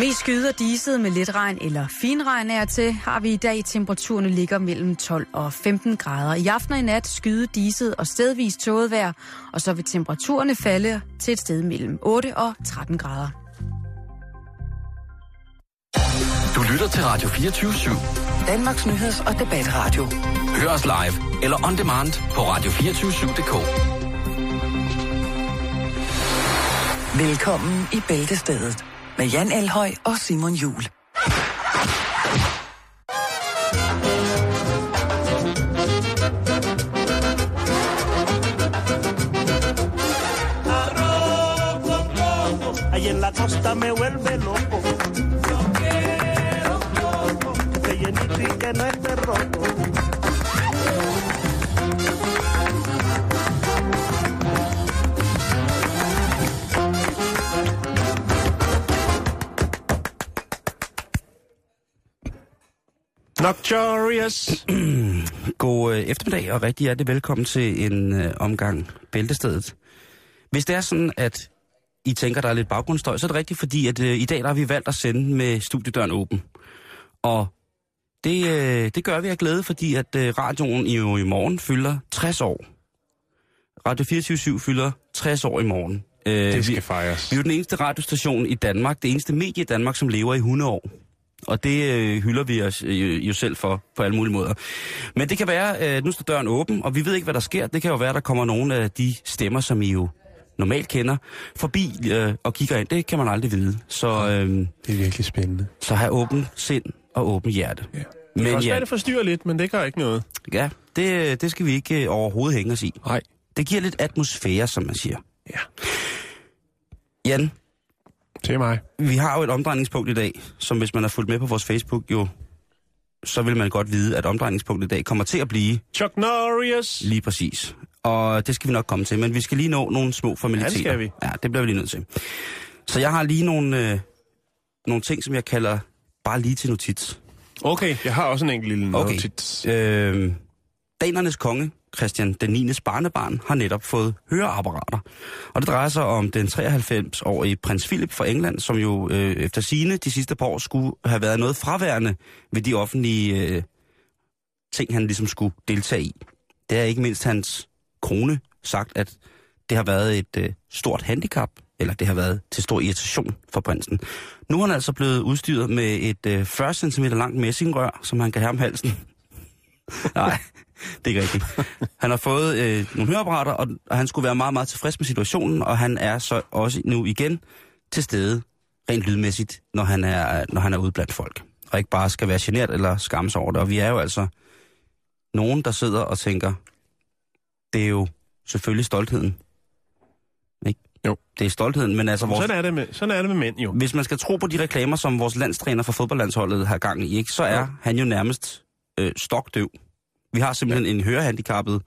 Mest skyder og diset med lidt regn eller finregn er til, har vi i dag. Temperaturerne ligger mellem 12 og 15 grader. I aften og i nat skyde diset og stedvis tåget vejr, og så vil temperaturerne falde til et sted mellem 8 og 13 grader. Du lytter til Radio 24 /7. Danmarks Nyheds- og Debatradio. Hør os live eller on demand på radio247.dk. Velkommen i Bæltestedet med Jan Elhøj og Simon Jul. Nocturious. God øh, eftermiddag og rigtig hjertelig velkommen til en øh, omgang Bæltestedet. Hvis det er sådan, at I tænker, der er lidt baggrundsstøj, så er det rigtigt, fordi at øh, i dag der har vi valgt at sende med studiedøren åben. Og det, øh, det gør vi af glæde, fordi at øh, radioen i, jo i morgen fylder 60 år. Radio 24 fylder 60 år i morgen. Øh, Det skal vi, fejres. vi er jo den eneste radiostation i Danmark, det eneste medie i Danmark, som lever i 100 år. Og det øh, hylder vi os øh, jo selv for på alle mulige måder. Men det kan være, øh, nu står døren åben, og vi ved ikke, hvad der sker. Det kan jo være, der kommer nogle af de stemmer, som I jo normalt kender, forbi øh, og kigger ind. Det kan man aldrig vide. Så, øh, Det er virkelig spændende. så have åben sind og åben hjerte. Ja. Det Men kan også ja, være, det forstyrrer lidt, men det gør ikke noget. ja det, det skal vi ikke øh, overhovedet hænge os i. Nej. Det giver lidt atmosfære, som man siger. Ja. Jan, Til mig. vi har jo et omdrejningspunkt i dag, som hvis man har fulgt med på vores Facebook jo, så vil man godt vide, at omdrejningspunktet i dag kommer til at blive Chuck Norris. lige præcis. Og det skal vi nok komme til, men vi skal lige nå nogle små formaliteter. skal vi. Ja, det bliver vi lige nødt til. Så jeg har lige nogle, øh, nogle ting, som jeg kalder bare lige til notits. Okay, jeg har også en enkelt lille Okay. notits. Øh, danernes konge, Christian den 9. barnebarn, har netop fået høreapparater. Og det drejer sig om den 93-årige prins Philip fra England, som jo øh, efter sine de sidste par år skulle have været noget fraværende ved de offentlige øh, ting, han ligesom skulle deltage i. Det er ikke mindst hans kone sagt, at det har været et øh, stort handicap, eller det har været til stor irritation for prinsen. Nu er han altså blevet udstyret med et øh, 40 cm langt messingrør, som han kan have om halsen. Nej, det er ikke rigtigt. Han har fået øh, nogle høreapparater, og, og han skulle være meget, meget tilfreds med situationen, og han er så også nu igen til stede, rent lydmæssigt, når han er, når han er ude blandt folk. Og ikke bare skal være generet eller skamme sig over det. Og vi er jo altså nogen, der sidder og tænker, det er jo selvfølgelig stoltheden. Ikke? Jo. Det er stoltheden, men altså vores, Sådan er, det med, sådan er det med mænd jo. hvis man skal tro på de reklamer, som vores landstræner for fodboldlandsholdet har gang i, ikke, så er Ja. han jo nærmest øh, stokdøv. Vi har simpelthen ja. en hørehandicappet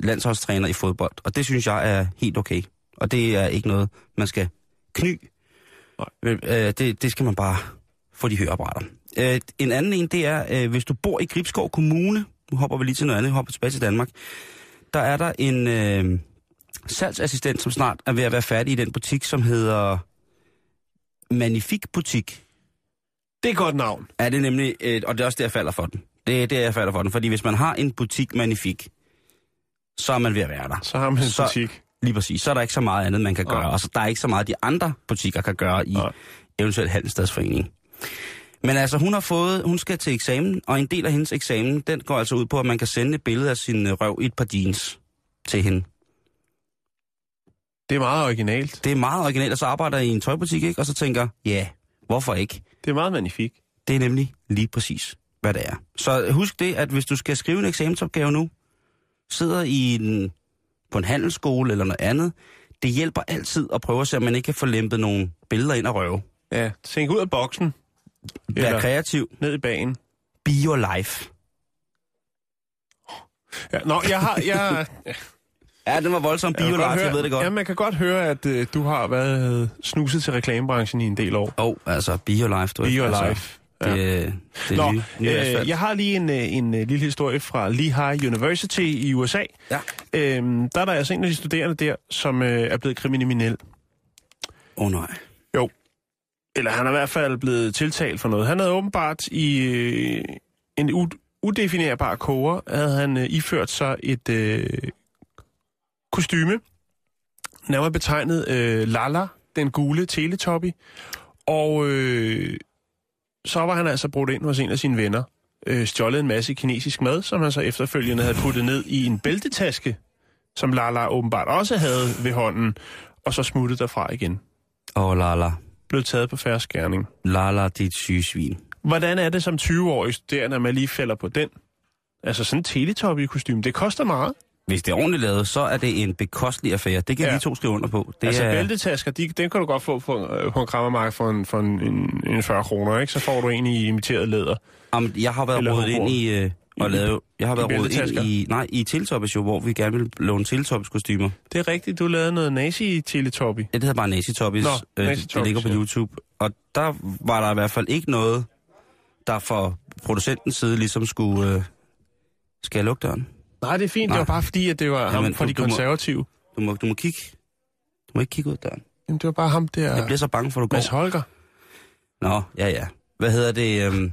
landsholdstræner i fodbold, og det synes jeg er helt okay. Og det er ikke noget, man skal kny. Nej. Øh, det, det skal man bare få de høreapparater. Øh, en anden en, det er, øh, hvis du bor i Gribskov Kommune, nu hopper vi lige til noget andet, hopper tilbage til Danmark, der er der en øh, salgsassistent, som snart er ved at være færdig i den butik, som hedder Magnifik Butik. Det er et godt navn. Er det nemlig, øh, og det er også det, jeg falder for den. Det er det, jeg falder for den, fordi hvis man har en butik Magnifik, så er man ved at være der. Så har man en Så- butik. Lige præcis. Så er der ikke så meget andet, man kan gøre. Og så der er ikke så meget, de andre butikker kan gøre i Nej. eventuelt Handelsstadsforeningen. Men altså, hun har fået, hun skal til eksamen, og en del af hendes eksamen, den går altså ud på, at man kan sende et billede af sin øh, røv i et par jeans til hende. Det er meget originalt. Det er meget originalt, og så arbejder jeg i en tøjbutik, ikke? Og så tænker, ja, hvorfor ikke? Det er meget magnifik. Det er nemlig lige præcis, hvad det er. Så husk det, at hvis du skal skrive en eksamensopgave nu, sidder i en, på en handelsskole eller noget andet, det hjælper altid at prøve at se, om man ikke kan få lempet nogle billeder ind og røve. Ja, tænk ud af boksen. Vær Eller kreativ. ned i bagen. Be your life. Ja, nå, jeg har... Jeg, Ja, den var voldsom. Be jeg your kan godt life, høre, jeg ved det godt. Ja, man kan godt høre, at øh, du har været snuset til reklamebranchen i en del år. Åh, oh, altså, be your life. Du Be your altså, life. Det, det, det Nå, nye, nye øh, jeg har lige en, øh, en øh, lille historie fra Lehigh University i USA. Ja. Øhm, der er der altså en af de studerende der, som øh, er blevet kriminel. Åh oh, nej. Jo. eller han er i hvert fald blevet tiltalt for noget. Han havde åbenbart i øh, en u- udefinerbar koger, havde han øh, iført sig et øh, kostyme, nærmere betegnet øh, Lala, den gule teletubby. Og øh, så var han altså brudt ind hos en af sine venner, øh, stjålet en masse kinesisk mad, som han så efterfølgende havde puttet ned i en bæltetaske, som Lala åbenbart også havde ved hånden, og så smuttet derfra igen. Åh, oh, Lala. Blev taget på færre skærning. Lala, dit syge svin. Hvordan er det som 20-årig studerende, at man lige falder på den? Altså sådan en teletubby-kostume, det koster meget. Hvis det er ordentligt lavet, så er det en bekostelig affære. Det kan Ja. vi to skrive under på. Det altså er, bæltetasker, de, den kan du godt få på, øh, på en krammermarked for en, for en, en, en 40 kroner, ikke? Så får du en i imiteret læder. Jamen, jeg har været Eller rodet ind i... Øh, og lave, jeg har været rodet ind i... Nej, i Teletoppes jo, hvor vi gerne vil låne Teletoppes kostymer. Det er rigtigt, du lavede noget nazi-teletubby. Ja, det hedder bare Nazi. Nå, øh, Nazi det ligger på ja. YouTube. Og der var der i hvert fald ikke noget, der fra producentens side ligesom skulle... Øh, skal jeg lukke døren? Nej, det er fint. Nej. Det var bare fordi, at det var ham Jamen, fra du- de du må- konservative. Du må, du må kigge. Du må ikke kigge ud af døren. Jamen, det var bare ham der, Jeg bliver så bange for, at du går. Mads Holger. Nå, ja, ja. Hvad hedder det? Øhm,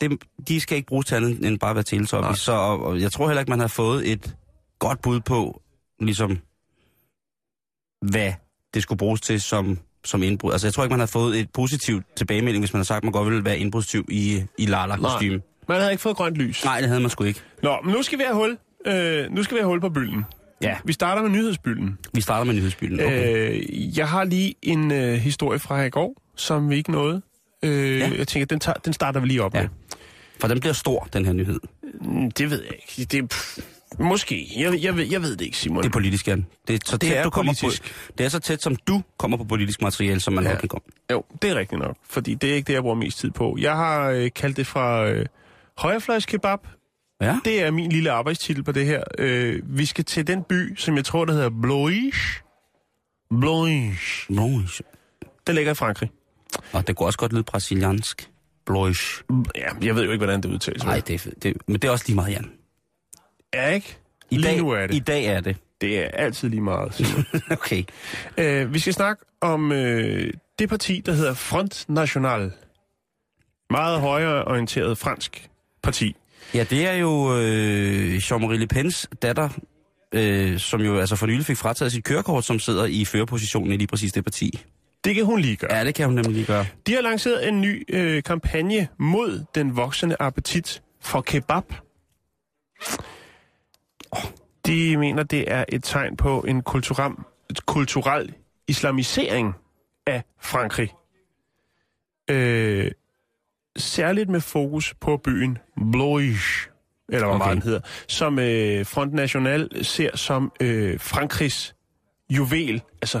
det de skal ikke bruges til andet end bare at være teletubbies. Så og, og jeg tror heller ikke, man har fået et godt bud på, ligesom, hvad det skulle bruges til som, som indbrud. Altså, jeg tror ikke, man har fået et positivt tilbagemelding, hvis man har sagt, at man godt ville være indbrudstyv i, i Lala-kostyme. Man havde ikke fået grønt lys. Nej, det havde man sgu ikke. Nå, men nu skal vi have hul. Øh, nu skal vi have hul på bylden. Ja. Vi starter med nyhedsbylden. Vi starter med nyhedsbylden. Okay. Øh, jeg har lige en øh, historie fra i går, som vi ikke nåede. Øh, Ja. Jeg tænker, den, tager, den starter vi lige op Ja. med. For den bliver stor, den her nyhed. Mm, Det ved jeg ikke. Det, pff, måske. Jeg, jeg, ved, jeg ved det ikke, Simon. Det er politisk, Jan. Det er så Det tæt, er du kommer politisk. På, det er så tæt, som du kommer på politisk materiale, som man Ja. ja. kan komme. Jo, det er rigtigt nok. Fordi det er ikke det, jeg bruger mest tid på. Jeg har øh, kaldt det fra øh, højrefløjskebab. Ja? Det er min lille arbejdstitel på det her. Øh, vi skal til den by, som jeg tror, der hedder Blois. Blois. Nå, Den ligger i Frankrig. Og det kunne også godt lyde brasiliansk. Blois. Ja, jeg ved jo ikke, hvordan det udtales. Nej, det det, men det er også lige meget, Jan. Ja, ikke? I Lige dag, nu er det. I dag er det. Det er altid lige meget. Okay. øh, vi skal snakke om øh, det parti, der hedder Front National. Meget højreorienteret fransk parti. Ja, det er jo øh, Jean-Marie Le Pens datter, øh, som jo altså for nylig fik frataget sit kørekort, som sidder i førerpositionen i lige præcis det parti. Det kan hun lige gøre. Ja, det kan hun nemlig lige gøre. De har lanceret en ny øh, kampagne mod den voksende appetit for kebab. De mener, det er et tegn på en kulturel, kulturel islamisering af Frankrig. Øh, særligt med fokus på byen Blois, eller hvad Okay. den hedder, som øh, Front National ser som øh, Frankrigs juvel, altså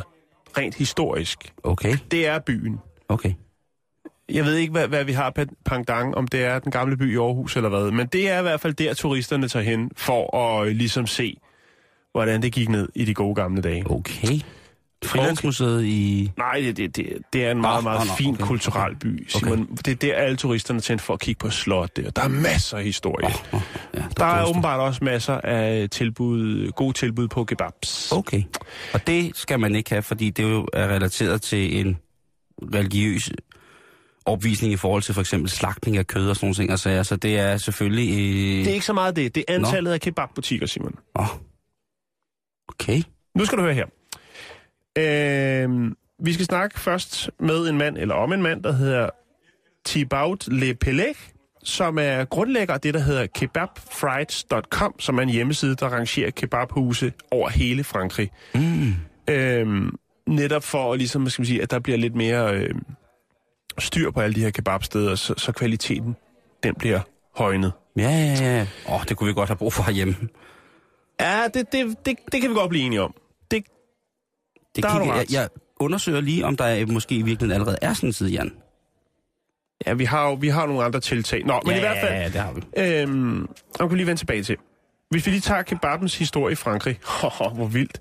rent historisk. Okay, Det er byen. okay. Jeg ved ikke, hvad, hvad vi har på pendant, om det er den gamle by i Aarhus eller hvad, men det er i hvert fald der, turisterne tager hen for at øh, ligesom se, hvordan det gik ned i de gode gamle dage. Okay. Frilandsmuseet i... Nej, det, det, det, det er en meget, Nå, meget nå, nå, fin okay. kulturel by, Simon. Det er der, alle turisterne tænder for at kigge på slot der. Der er masser af historie. Åh, åh, ja, Der er forstår. åbenbart også masser af tilbud, gode tilbud på kebabs. Okay. Og det skal man ikke have, fordi det jo er relateret til en religiøs opvisning i forhold til for eksempel slagtning af kød og sådan nogle ting. Altså, altså det er selvfølgelig... Øh... Det er ikke så meget det. Det er antallet af kebabbutikker, Simon. Oh. Okay. Nu skal du høre her. Øh, vi skal snakke først med en mand, eller om en mand, der hedder Thibaut Le Pelec, som er grundlægger af det, der hedder kebabfrieds.com, som er en hjemmeside, der rangerer kebabhuse over hele Frankrig. Mm. Øh, netop for, ligesom, hvad skal man sige, at der bliver lidt mere øh, styr på alle de her kebabsteder, så, så kvaliteten, den bliver højnet. Ja, ja, ja. Åh, oh, det kunne vi godt have brug for herhjemme. Ja, det, det, det, det kan vi godt blive enige om. Det, Der kigger, jeg, jeg undersøger lige, om der er, måske i virkeligheden allerede er sådan en side, Jan. ja, vi har jo vi har nogle andre tiltag. Nå, men ja, i hvert fald... Ja, ja, det har vi. Øhm, kan lige vende tilbage til. Hvis vi lige tager kebabens historie i Frankrig, Hoho, hvor vildt,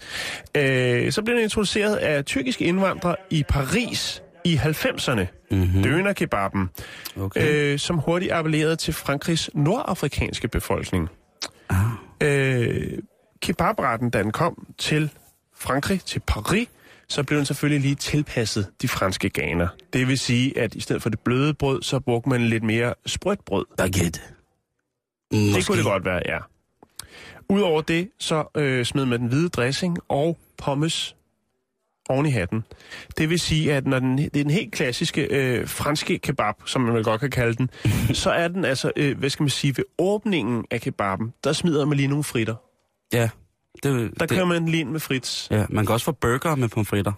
øh, så blev den introduceret af tyrkiske indvandrere i Paris i 90'erne. Mm-hmm. Døner-kebaben, Okay. øh, som hurtigt appellerede til Frankrigs nordafrikanske befolkning. Ah. Øh, kebabretten, da den kom til Frankrig, til Paris, så blev den selvfølgelig lige tilpasset de franske ganer. Det vil sige, at i stedet for det bløde brød, så brugte man lidt mere sprødt brød. Baguette. Det kunne det godt være, ja. Udover det, så øh, smed man den hvide dressing og pommes oven i hatten. Det vil sige, at når den, det er den helt klassiske øh, franske kebab, som man vel godt kan kalde den, så er den altså, øh, hvad skal man sige, ved åbningen af kebaben, der smider man lige nogle fritter. Ja. Det, Der det, kører man lige ind med frits. Ja, man kan også få burger med pomfritter.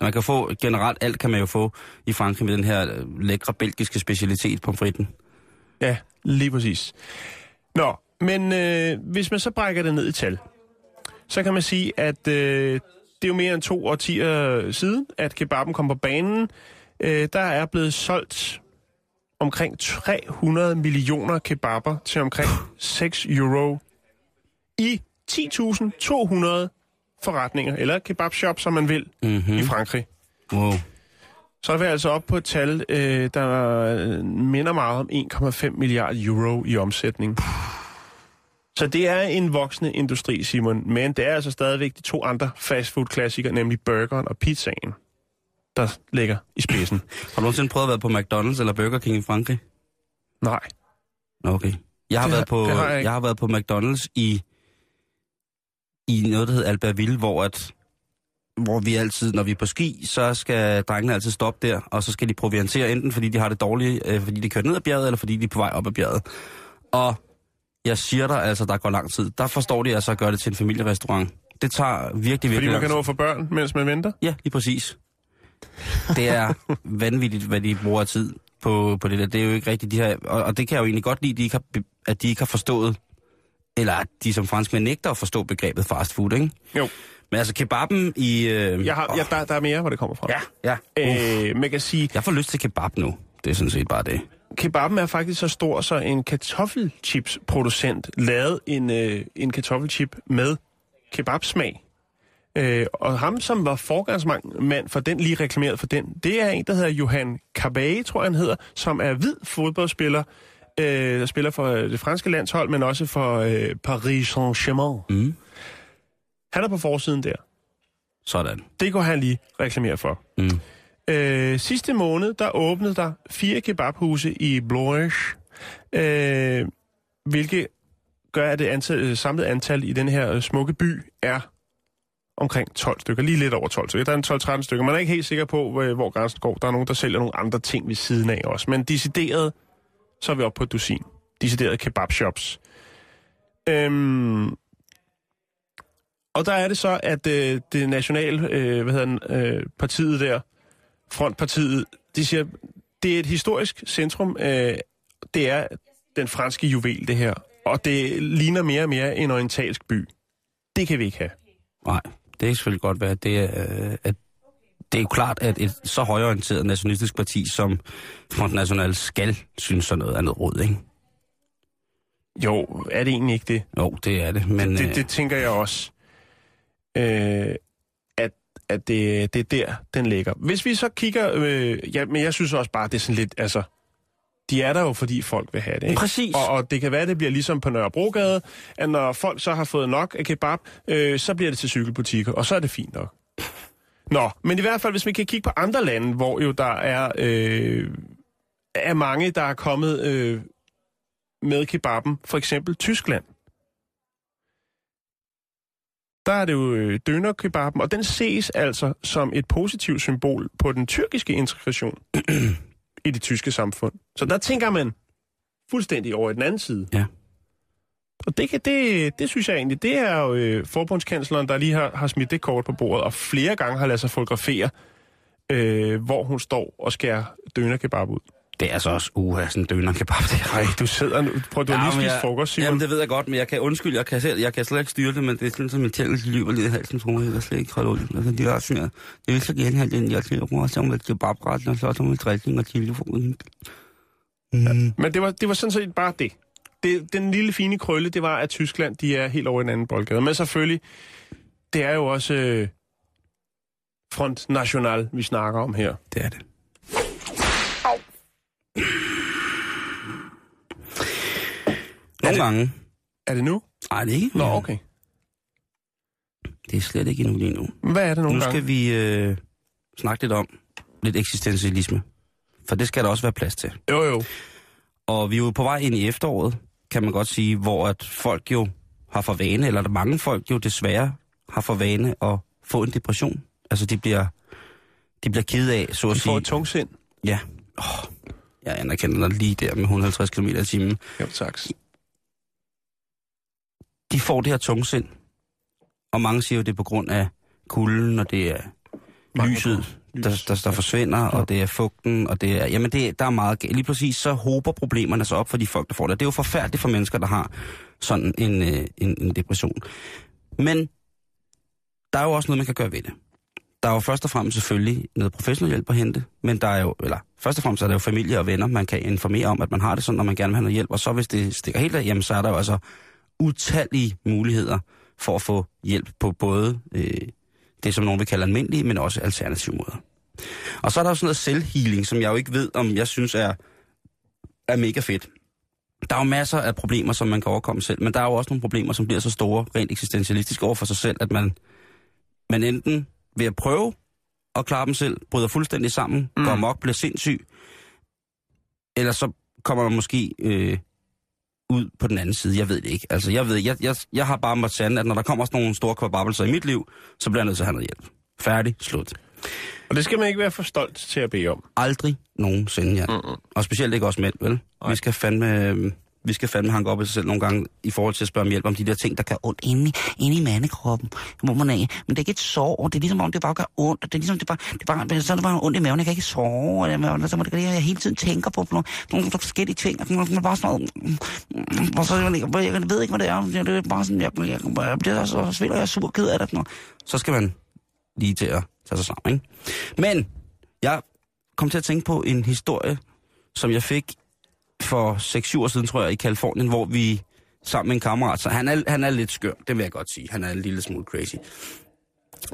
Man kan få, generelt alt kan man jo få i Frankrig med den her øh, lækre belgiske specialitet pomfritten. Ja, lige præcis. Nå, men øh, hvis man så brækker det ned i tal, så kan man sige, at øh, det er jo mere end to årtier siden, at kebaben kom på banen. Øh, der er blevet solgt omkring 300 millioner kebaber til omkring 6 euro i 10.200 forretninger, eller kebabshop, som man vil, Mm-hmm. i Frankrig. Wow. Så er vi altså op på et tal, øh, der øh, minder meget om 1,5 milliarder euro i omsætning. Så det er en voksende industri, Simon. Men det er altså stadigvæk de to andre fastfood-klassikere, nemlig burgeren og pizzaen, der ligger i spidsen. Har du nogensinde prøvet at være på McDonald's eller Burger King i Frankrig? Nej. Okay. Jeg har, Det været på, har jeg jeg, ikke. jeg har været på McDonald's i, i noget, der hedder Albertville, hvor at hvor vi altid, når vi er på ski, så skal drengene altid stoppe der, og så skal de proviantere enten fordi de har det dårligt, øh, fordi de kører ned ad bjerget, eller fordi de er på vej op ad bjerget. Og jeg siger dig altså, der går lang tid. Der forstår de altså at gøre det til en familierestaurant. Det tager virkelig, virkelig Fordi man kan nå få børn, mens man venter. Ja, lige præcis. Det er vanvittigt, hvad de bruger tid på, på det der. Det er jo ikke rigtigt, de her, og, og det kan jeg jo egentlig godt lide, de ikke har, at de ikke har forstået, eller at de som franskmænd nægter at forstå begrebet fast food, ikke? Jo. Men altså kebaben i... Øh, Jeg har, ja, der, der er mere, hvor det kommer fra. ja, ja. Øh, man kan sige, jeg får lyst til kebab nu. Det er sådan set bare det. kebaben er faktisk så stor, så en kartoffelchips-producent lavede en, øh, en kartoffelchip med kebabsmag. Øh, og ham, som var forgangsmand for den, lige reklameret for den, det er en, der hedder Johan Cabay, tror jeg han hedder, som er hvid fodboldspiller, øh, der spiller for øh, det franske landshold, men også for øh, Paris Saint-Germain. Mm. Han er på forsiden der. Sådan. Det kunne han lige reklamere for. Mm. Øh, sidste måned, der åbnede der fire kebabhuse i Blois, øh, hvilket gør, at det antal, øh, samlede antal i den her øh, smukke by er omkring 12 stykker, lige lidt over 12 stykker. Der er en 12-13 stykker. Man er ikke helt sikker på, hvor, hvor grænsen går. Der er nogen, der sælger nogle andre ting ved siden af også. Men decideret, så er vi oppe på et dusin. Deciderede kebabshops. Øhm, og der er det så, at øh, det nationale, øh, hvad hedder den, øh, partiet der, frontpartiet, de siger, det er et historisk centrum. Øh, det er den franske juvel, det her. Og det ligner mere og mere en orientalsk by. Det kan vi ikke have. Nej, det kan selvfølgelig godt være, at det er, øh, at det er jo klart, at et så højorienteret nationalistisk parti som Front National skal synes sådan noget andet råd, ikke? Jo, er det egentlig ikke det? Jo, det er det, men... Det, øh, det tænker jeg også. Øh, at at det, det er der, den ligger. Hvis vi så kigger... Øh, ja, men jeg synes også bare, det er sådan lidt... Altså, de er der jo, fordi folk vil have det. Ikke? Præcis. Og, og det kan være, det bliver ligesom på Nørrebrogade, at når folk så har fået nok af kebab, øh, så bliver det til cykelbutikker, og så er det fint nok. Nå, men i hvert fald, hvis vi kan kigge på andre lande, hvor jo der er, øh, er mange, der er kommet øh, med kebaben, for eksempel Tyskland. Der er det jo øh, dønerkebaben, og den ses altså som et positivt symbol på den tyrkiske integration i det tyske samfund. Så der tænker man fuldstændig over i den anden side. Ja. Og det, kan, det, det synes jeg egentlig, det er jo øh, forbundskansleren, der lige har, har smidt det kort på bordet, og flere gange har ladet sig fotografere, øh, hvor hun står og skærer dønerkebab ud. Det er så også uha, sådan en døner kebab. Det Nej, du sidder nu. Prøv, du har lige spist jeg- frokost, Simon. Jamen, det ved jeg godt, men jeg kan undskylde, jeg kan, selv, jeg kan slet ikke styre det, men det er sådan, som en tændelse løber lidt i halsen på mig, jeg kan slet ikke holde ud. Altså, det er også sådan, jeg vil så gerne have den, jeg til mig, som med kebabretten, og så med dressing og telefon. Mm. Men det var, det var sådan set bare det. Det. Den lille fine krølle, det var, at Tyskland, de er helt over i en anden boldgade. Men selvfølgelig, det er jo også øh, Front National, vi snakker om her. Det er det. Nogle gange. Er det nu? Nej, det er ikke. Nå, okay. Det er slet ikke endnu lige nu. Hvad er det nogle Nu gange? skal vi øh, snakke lidt om lidt eksistentialisme. For det skal der også være plads til. Jo, jo. Og vi er jo på vej ind i efteråret, kan man godt sige, hvor at folk jo har for vane, eller der mange folk jo desværre har for vane at få en depression. Altså de bliver, de bliver ked af, så at De får sige. et tungsind. Ja. Oh, jeg anerkender dig lige der med 150 km i timen. Jo, tak. De får det her tungsind. Og mange siger jo, det er på grund af kulden, og det er lyset, lys. der, der, der forsvinder, og det er fugten, og det er... Jamen, det, der er meget. Lige præcis, så håber problemerne sig op for de folk, der får det. Det er jo forfærdeligt for mennesker, der har sådan en, øh, en, en depression. Men der er jo også noget, man kan gøre ved det. Der er jo først og fremmest selvfølgelig noget professionel hjælp at hente, men der er jo, eller først og fremmest er der jo familie og venner, man kan informere om, at man har det sådan, når man gerne vil have noget hjælp. Og så hvis det stikker helt af, jamen så er der jo altså utallige muligheder for at få hjælp på både øh, det, som nogen vil kalde almindelige, men også alternative måder. Og så er der jo sådan noget selvhealing, som jeg jo ikke ved, om jeg synes er, er mega fedt. Der er jo masser af problemer, som man kan overkomme selv, men der er jo også nogle problemer, som bliver så store, rent eksistentialistisk over for sig selv, at man, man enten ved at prøve at klare dem selv, bryder fuldstændig sammen, mm. går amok, bliver sindssyg, eller så kommer man måske øh, ud på den anden side. Jeg ved det ikke. Altså, jeg ved, jeg, jeg, jeg har bare måttet sande, at når der kommer sådan nogle store kvababelser i mit liv, så bliver jeg nødt til at have noget hjælp. Færdig, slut. Og det skal man ikke være for stolt til at bede om. Aldrig nogensinde, ja. Mm-mm. Og specielt ikke også mænd, vel? Nej. Vi skal fandme... øh, vi skal fandme hanke op i sig selv nogle gange i forhold til at spørge om hjælp om de der ting, der gør ondt inde i, inde i mandekroppen. Hvor man er. Men det er ikke et sår. Det er ligesom om, det bare gør ondt. Det er ligesom, det bare, det bare, så er det bare ondt i maven. Jeg kan ikke sove. eller, så må det, jeg hele tiden tænker på nogle, nogle forskellige ting. Og sådan noget, bare sådan noget. Mm, mm, mm, og så, jeg, jeg, ved ikke, hvad det er. Det er bare sådan, jeg, jeg, jeg bliver så sved, og jeg er super ked af det. Sådan noget. Så skal man lige til at tage sig sammen, ikke? Men jeg kom til at tænke på en historie, som jeg fik for 6-7 år siden, tror jeg, i Kalifornien, hvor vi sammen med en kammerat, så han er, han er lidt skør, det vil jeg godt sige. Han er en lille smule crazy.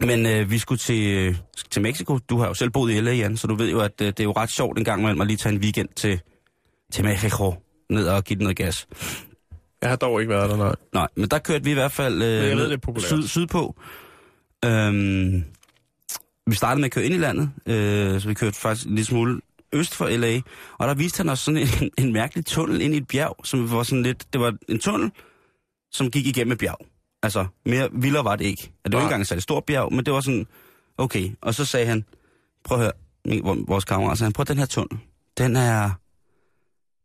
Men øh, vi skulle til, øh, til Mexico. Du har jo selv boet i LA, Jan, så du ved jo, at øh, det er jo ret sjovt en gang imellem at lige tage en weekend til, til Mexico, ned og give den noget gas. Jeg har dog ikke været der, nej. Nej, men der kørte vi i hvert fald øh, jeg ved, det er syd, sydpå. Øhm, vi startede med at køre ind i landet, øh, så vi kørte faktisk en lille smule øst for LA, og der viste han os sådan en, en mærkelig tunnel ind i et bjerg, som var sådan lidt, det var en tunnel, som gik igennem et bjerg. Altså, mere vildere var det ikke. Ja, Det var ikke engang et særligt stort bjerg, men det var sådan, okay. Og så sagde han, prøv at høre, min, vor- vores kammerat, sagde han, prøv den her tunnel, den er,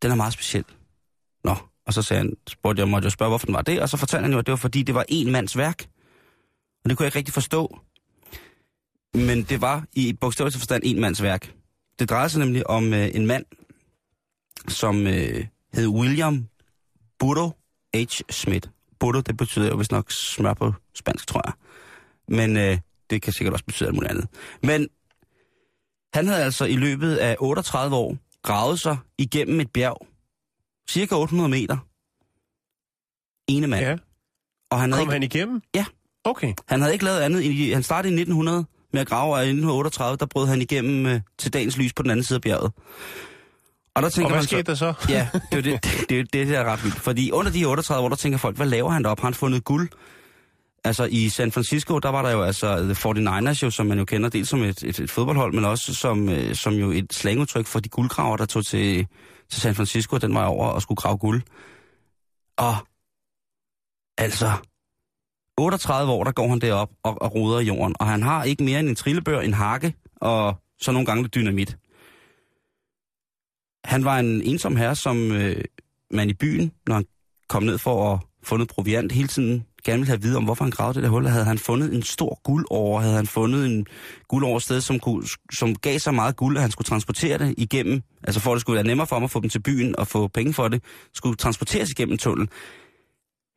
den er meget speciel. Nå, og så sagde han, spurgte jeg, måtte jeg spørge, hvorfor den var det, og så fortalte han jo, at det var fordi, det var en mands værk. Og det kunne jeg ikke rigtig forstå. Men det var i bogstavelig forstand en mands værk. Det drejede sig nemlig om øh, en mand, som øh, hed William Burdo H. Smith. Burdo, det betyder jo vist nok smør på spansk, tror jeg. Men øh, det kan sikkert også betyde alt muligt andet. Men han havde altså i løbet af 38 år gravet sig igennem et bjerg. Cirka 800 meter. Ene mand. Ja. Og han havde, Kom ikke, han igennem? Ja. Okay. han havde ikke lavet andet. I, han startede i 1900 med at grave, og i 1938, der brød han igennem øh, til dagens lys på den anden side af bjerget. Og der tænker Og hvad man så, skete der så? Ja, det er det, det, det, det, der er ret vildt. Fordi under de 38 år, der tænker folk, hvad laver han deroppe? Har han fundet guld? Altså i San Francisco, der var der jo altså The 49ers, jo, som man jo kender dels som et, et, et fodboldhold, men også som, øh, som jo et slangudtryk for de guldgraver, der tog til, til San Francisco den vej over og skulle grave guld. Og altså, 38 år, der går han derop og, og roder i jorden, og han har ikke mere end en trillebør, en hakke og så nogle gange lidt dynamit. Han var en ensom herre, som øh, man i byen, når han kom ned for at få noget proviant, hele tiden gerne ville have at vide om, hvorfor han gravede det der hul. Havde han fundet en stor guldåre? Havde han fundet en guldåre sted, som, kunne, som gav så meget guld, at han skulle transportere det igennem? Altså for at det skulle være nemmere for ham at få dem til byen og få penge for det, skulle transporteres igennem tunnelen.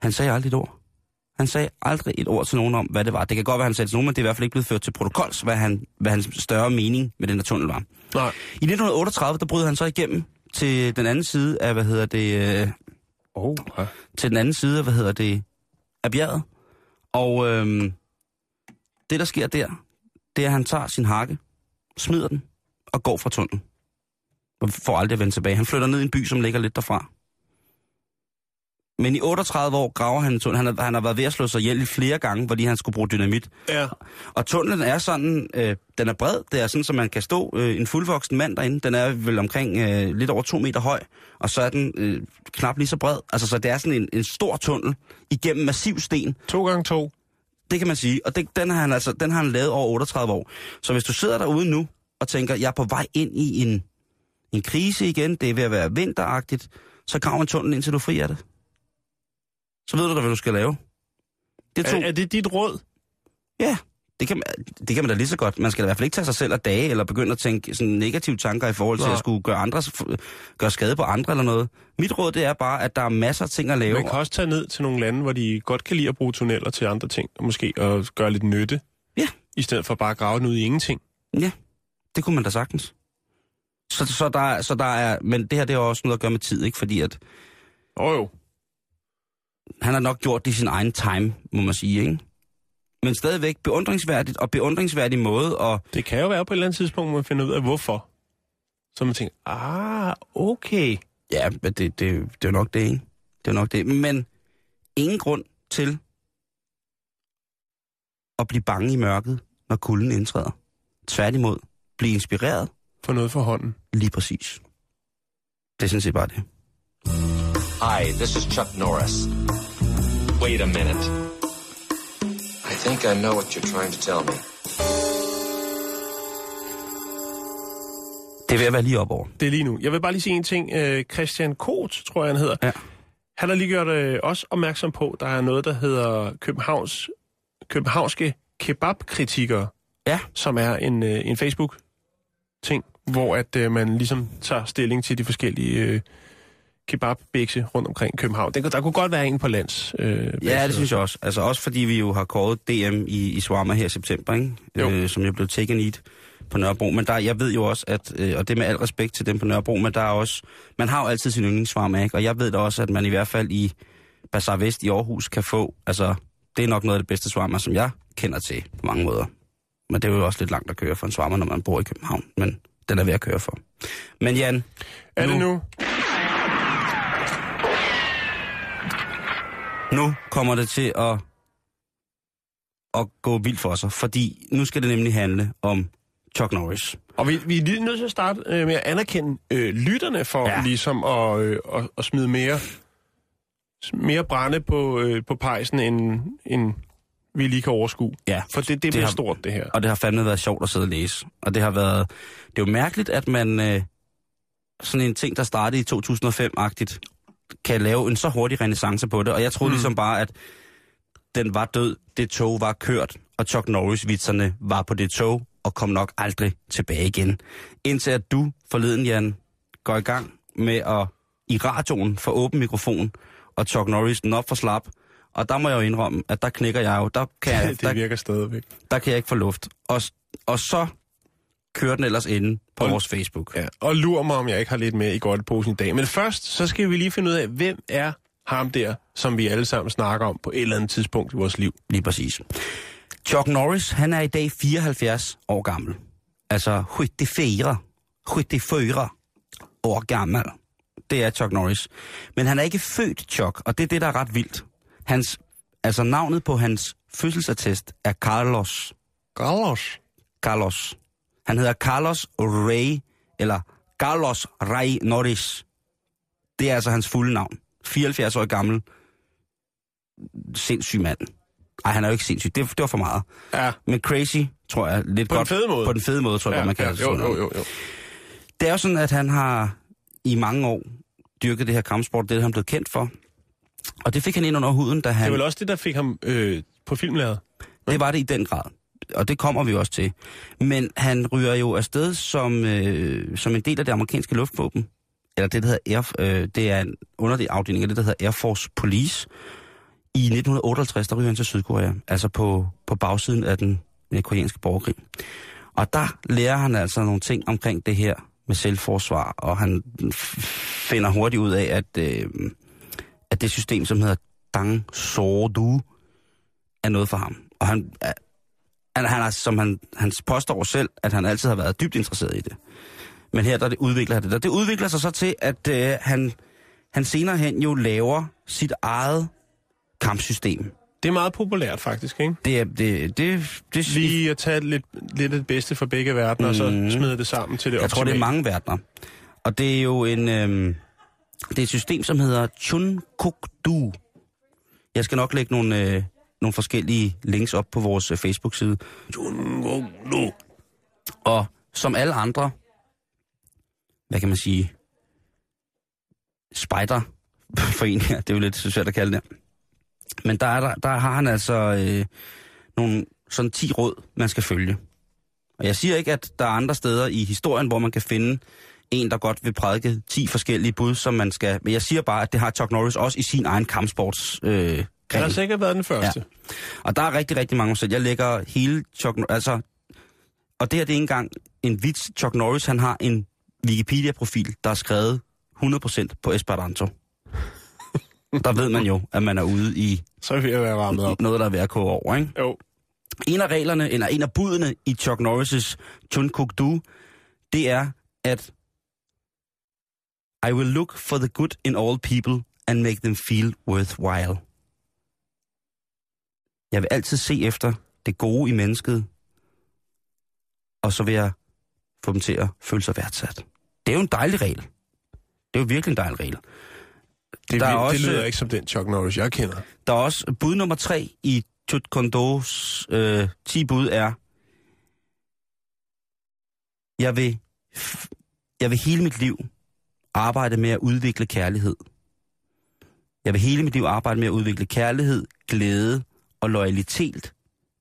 Han sagde aldrig et ord. Han sagde aldrig et ord til nogen om, hvad det var. Det kan godt være, han sagde til nogen, men det er i hvert fald ikke blevet ført til protokols, hvad, han, hvad hans større mening med den der tunnel var. Nej. I 1938, der brød han så igennem til den anden side af, hvad hedder det, øh, Oh, ja. til den anden side af, hvad hedder det, af bjerget. Og øhm, det, der sker der, det er, at han tager sin hakke, smider den og går fra tunnelen. Og får aldrig at vende tilbage. Han flytter ned i en by, som ligger lidt derfra. Men i 38 år graver han en tunnel. Han har, han har været ved at slå sig ihjel flere gange, fordi han skulle bruge dynamit. Ja. Og tunnelen er sådan, øh, den er bred. Det er sådan, så man kan stå øh, en fuldvoksen mand derinde. Den er vel omkring øh, lidt over to meter høj, og så er den øh, knap lige så bred. Altså, så det er sådan en, en stor tunnel igennem massiv sten. To gange to. Det kan man sige. Og det, den, har han altså, den har han lavet over 38 år. Så hvis du sidder derude nu og tænker, jeg er på vej ind i en, en krise igen, det er ved at være vinteragtigt, så grav en tunnel indtil du fri af det. Så ved du da, hvad du skal lave. Det Er, er det dit råd? Ja, det kan, man, det kan man da lige så godt. Man skal da i hvert fald ikke tage sig selv af dage, eller begynde at tænke sådan negative tanker i forhold til Nej. at skulle gøre, andre, gøre skade på andre eller noget. Mit råd, det er bare, at der er masser af ting at lave. Man kan også tage ned til nogle lande, hvor de godt kan lide at bruge tunneller til andre ting, og måske at gøre lidt nytte. Ja. I stedet for bare at grave den ud i ingenting. Ja, det kunne man da sagtens. Så, så, der, er- så der er, men det her det har også noget at gøre med tid, ikke? Fordi at Åh oh, jo. Han har nok gjort det i sin egen time, må man sige, ikke? Men stadigvæk beundringsværdigt, og beundringsværdig måde, og Det kan jo være på et eller andet tidspunkt, man finder ud af, hvorfor. Så man tænker, ah, okay. ja, men det, det, det er nok det, ikke? Det er nok det. Men ingen grund til at blive bange i mørket, når kulden indtræder. Tværtimod, blive inspireret For noget for hånden. lige præcis. Det er sådan set bare det. Hi, this is Chuck Norris. Wait a minute. I think I know what you're trying to tell me. Det ved at være lige op over. Det er lige nu. Jeg vil bare lige sige en ting. Øh, Christian Koht, tror jeg, han hedder. Ja. Han har lige gjort øh, os opmærksom på, der er noget, der hedder Københavns, københavnske kebabkritikere, Ja, som er en, øh, en Facebook-ting, hvor at øh, man ligesom tager stilling til de forskellige øh, kebabbikse rundt omkring København. Der, der kunne godt være en på lands. Øh, Ja, det synes jeg også. Altså også fordi vi jo har kåret DM i, i Swarma her i september, ikke? Jo. Øh, som jo blev taken eat på Nørrebro. Men der, jeg ved jo også, at, øh, og det med al respekt til dem på Nørrebro, men der er også, man har jo altid sin yndlingssvarma, ikke? Og jeg ved da også, at man i hvert fald i Bazaar Vest i Aarhus kan få, altså, det er nok noget af det bedste svarma, som jeg kender til på mange måder. Men det er jo også lidt langt at køre for en svarma, når man bor i København. Men den er ved at køre for. Men Jan, Er det nu? nu kommer det til at, at gå vildt for sig, fordi nu skal det nemlig handle om Chuck Norris. Og vi, vi er lige nødt til at starte øh, med at anerkende øh, lytterne for Ja. ja. ligesom at, øh, at, at smide mere, mere brænde på, øh, på pejsen, end, end vi lige kan overskue. Ja, For det, det det bliver har- stort, det her. og det har fandme været sjovt at sidde og læse. Og det har været, det er jo mærkeligt, at man øh, sådan en ting, der startede i 2005-agtigt, kan lave en så hurtig renaissance på det. Og jeg troede mm. ligesom bare, at den var død, det tog var kørt, og Chuck Norris-vitserne var på det tog, og kom nok aldrig tilbage igen. Indtil at du forleden, Jan, går i gang med at i radioen få åben mikrofon, og Chuck Norris den op for slap. Og der må jeg jo indrømme, at der knækker jeg jo. Der kan jeg, der, det virker stadigvæk. der kan jeg ikke få luft. Og, og så kører den ellers inde på Og- vores Facebook. Ja, og lur mig, om jeg ikke har lidt med i godteposen i dag. Men først, så skal vi lige finde ud af, hvem er ham der, som vi alle sammen snakker om på et eller andet tidspunkt i vores liv. Lige præcis. Chuck Norris, han er i dag 74 år gammel. Altså 74. 74 år gammel. Det er Chuck Norris. Men han er ikke født Chuck, og det er det, der er ret vildt. Hans, altså navnet på hans fødselsattest er Carlos. Carlos. Carlos. Han hedder Carlos Ray, eller Carlos Ray Norris. Det er altså hans fulde navn. 74 år gammel. Sindssyg mand. Nej, han er jo ikke sindssyg. Det, det var for meget. Ja, Men crazy, tror jeg, lidt På den godt. fede måde. På den fede måde, tror jeg, ja, man kan ja det jo, sådan jo, jo, jo. Det er jo sådan, at han har i mange år dyrket det her kampsport. Det er han blevet kendt for. Og det fik han ind under huden, da Det han... er vel også det, der fik ham øh, på filmlæret. Det var det i den grad. Og det kommer vi også til. Men han ryger jo afsted som, øh, som en del af det amerikanske luftvåben. Eller det, der hedder Air, øh, det er en underlig afdeling af det, der hedder Air Force Police. I 1958, der ryger han til Sydkorea. Altså på, på bagsiden af den øh, koreanske borgerkrig. Og der lærer han altså nogle ting omkring det her med selvforsvar. Og han f- finder hurtigt ud af, at, øh, at det system, som hedder Dang Sordu, er noget for ham. Og han, han, han er, som han, han påstår selv, at han altid har været dybt interesseret i det. Men her der det udvikler det. Og det udvikler sig så til, at øh, han, han senere hen jo laver sit eget kampsystem. Det er meget populært faktisk, ikke? Det er, det, det, det, Lige at tage lidt, lidt af det bedste fra begge verdener, og så smide det sammen til det Mhm. Jeg tror, det er optimale. mange verdener. Og det er jo en, øhm, det er et system, som hedder Chunkukdu. Jeg skal nok lægge nogle, øh, nogle forskellige links op på vores øh, Facebook-side. Og som alle andre, hvad kan man sige, spiderforeninger, det er jo lidt svært at kalde det. Men der, er der, der har han altså øh, nogle sådan 10 råd, man skal følge. Og jeg siger ikke, at der er andre steder i historien, hvor man kan finde en, der godt vil prædike 10 forskellige bud, som man skal... Men jeg siger bare, at det har Chuck Norris også i sin egen kampsports... Øh, han har sikkert været den første. Ja. Og der er rigtig, rigtig mange selv. Jeg lægger hele Chuck Norris... Altså, og det her, det er ikke engang en vits. Chuck Norris, han har en Wikipedia-profil, der er skrevet 100% på Esperanto. der ved man jo, at man er ude i Så vi ved at være varmet op. noget, der er ved at koge over, ikke? Jo. En af reglerne, eller en af budene i Chuck Norris' Chunkukdu, det er, at I will look for the good in all people and make them feel worthwhile. Jeg vil altid se efter det gode i mennesket, og så vil jeg få dem til at føle sig værdsat. Det er jo en dejlig regel. Det er jo virkelig en dejlig regel. Det, Der er er også- det lyder ikke som den Chuck Norris, jeg kender. Der er også bud nummer tre i Tut Kondos øh, 10 bud er, jeg vil, jeg vil hele mit liv arbejde med at udvikle kærlighed. Jeg vil hele mit liv arbejde med at udvikle kærlighed, glæde og loyalitet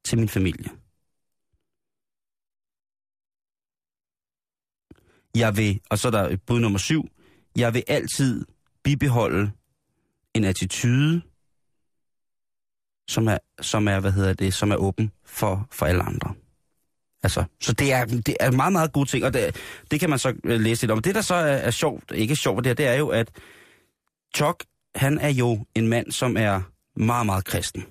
til min familie. Jeg vil, og så er der bud nummer syv, jeg vil altid bibeholde en attitude, som er, som er, hvad hedder det, som er åben for, for alle andre. Altså, så det er, det er meget, meget gode ting, og det, det kan man så øh, læse lidt om. Det, der så er, er sjovt, ikke sjovt ved det her, det er jo, at Chuck, han er jo en mand, som er meget, meget kristen.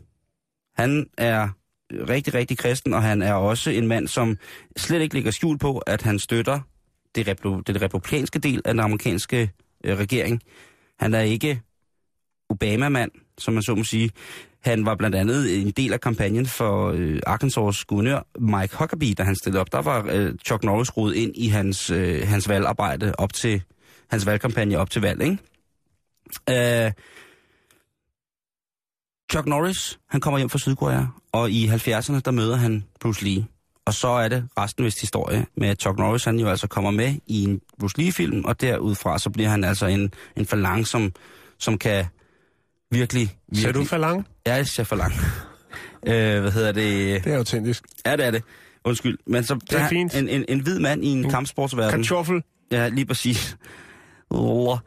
Han er rigtig, rigtig kristen, og han er også en mand, som slet ikke ligger skjul på, at han støtter det, repro, det republikanske del af den amerikanske øh, regering. Han er ikke Obama-mand, som man så må sige. Han var blandt andet en del af kampagnen for øh, Arkansas guvernør Mike Huckabee, da han stillede op. Der var øh, Chuck Norris rodet ind i hans, øh, hans valgarbejde op til, hans valgkampagne op til valg, ikke? Øh, Chuck Norris, han kommer hjem fra Sydkorea, og i 70'erne, der møder han Bruce Lee. Og så er det resten vist historie med, at Chuck Norris, han jo altså kommer med i en Bruce Lee-film, og derudfra, så bliver han altså en, en falang, som, som kan virkelig, virkelig... Ser du falang? Ja, jeg ser falang. øh, hvad hedder det? Det er autentisk. Ja, det er det. Undskyld. Men så, Det er fint. En, en, en hvid mand i en kampsportsverden. Kartoffel. Ja, lige præcis. Oh.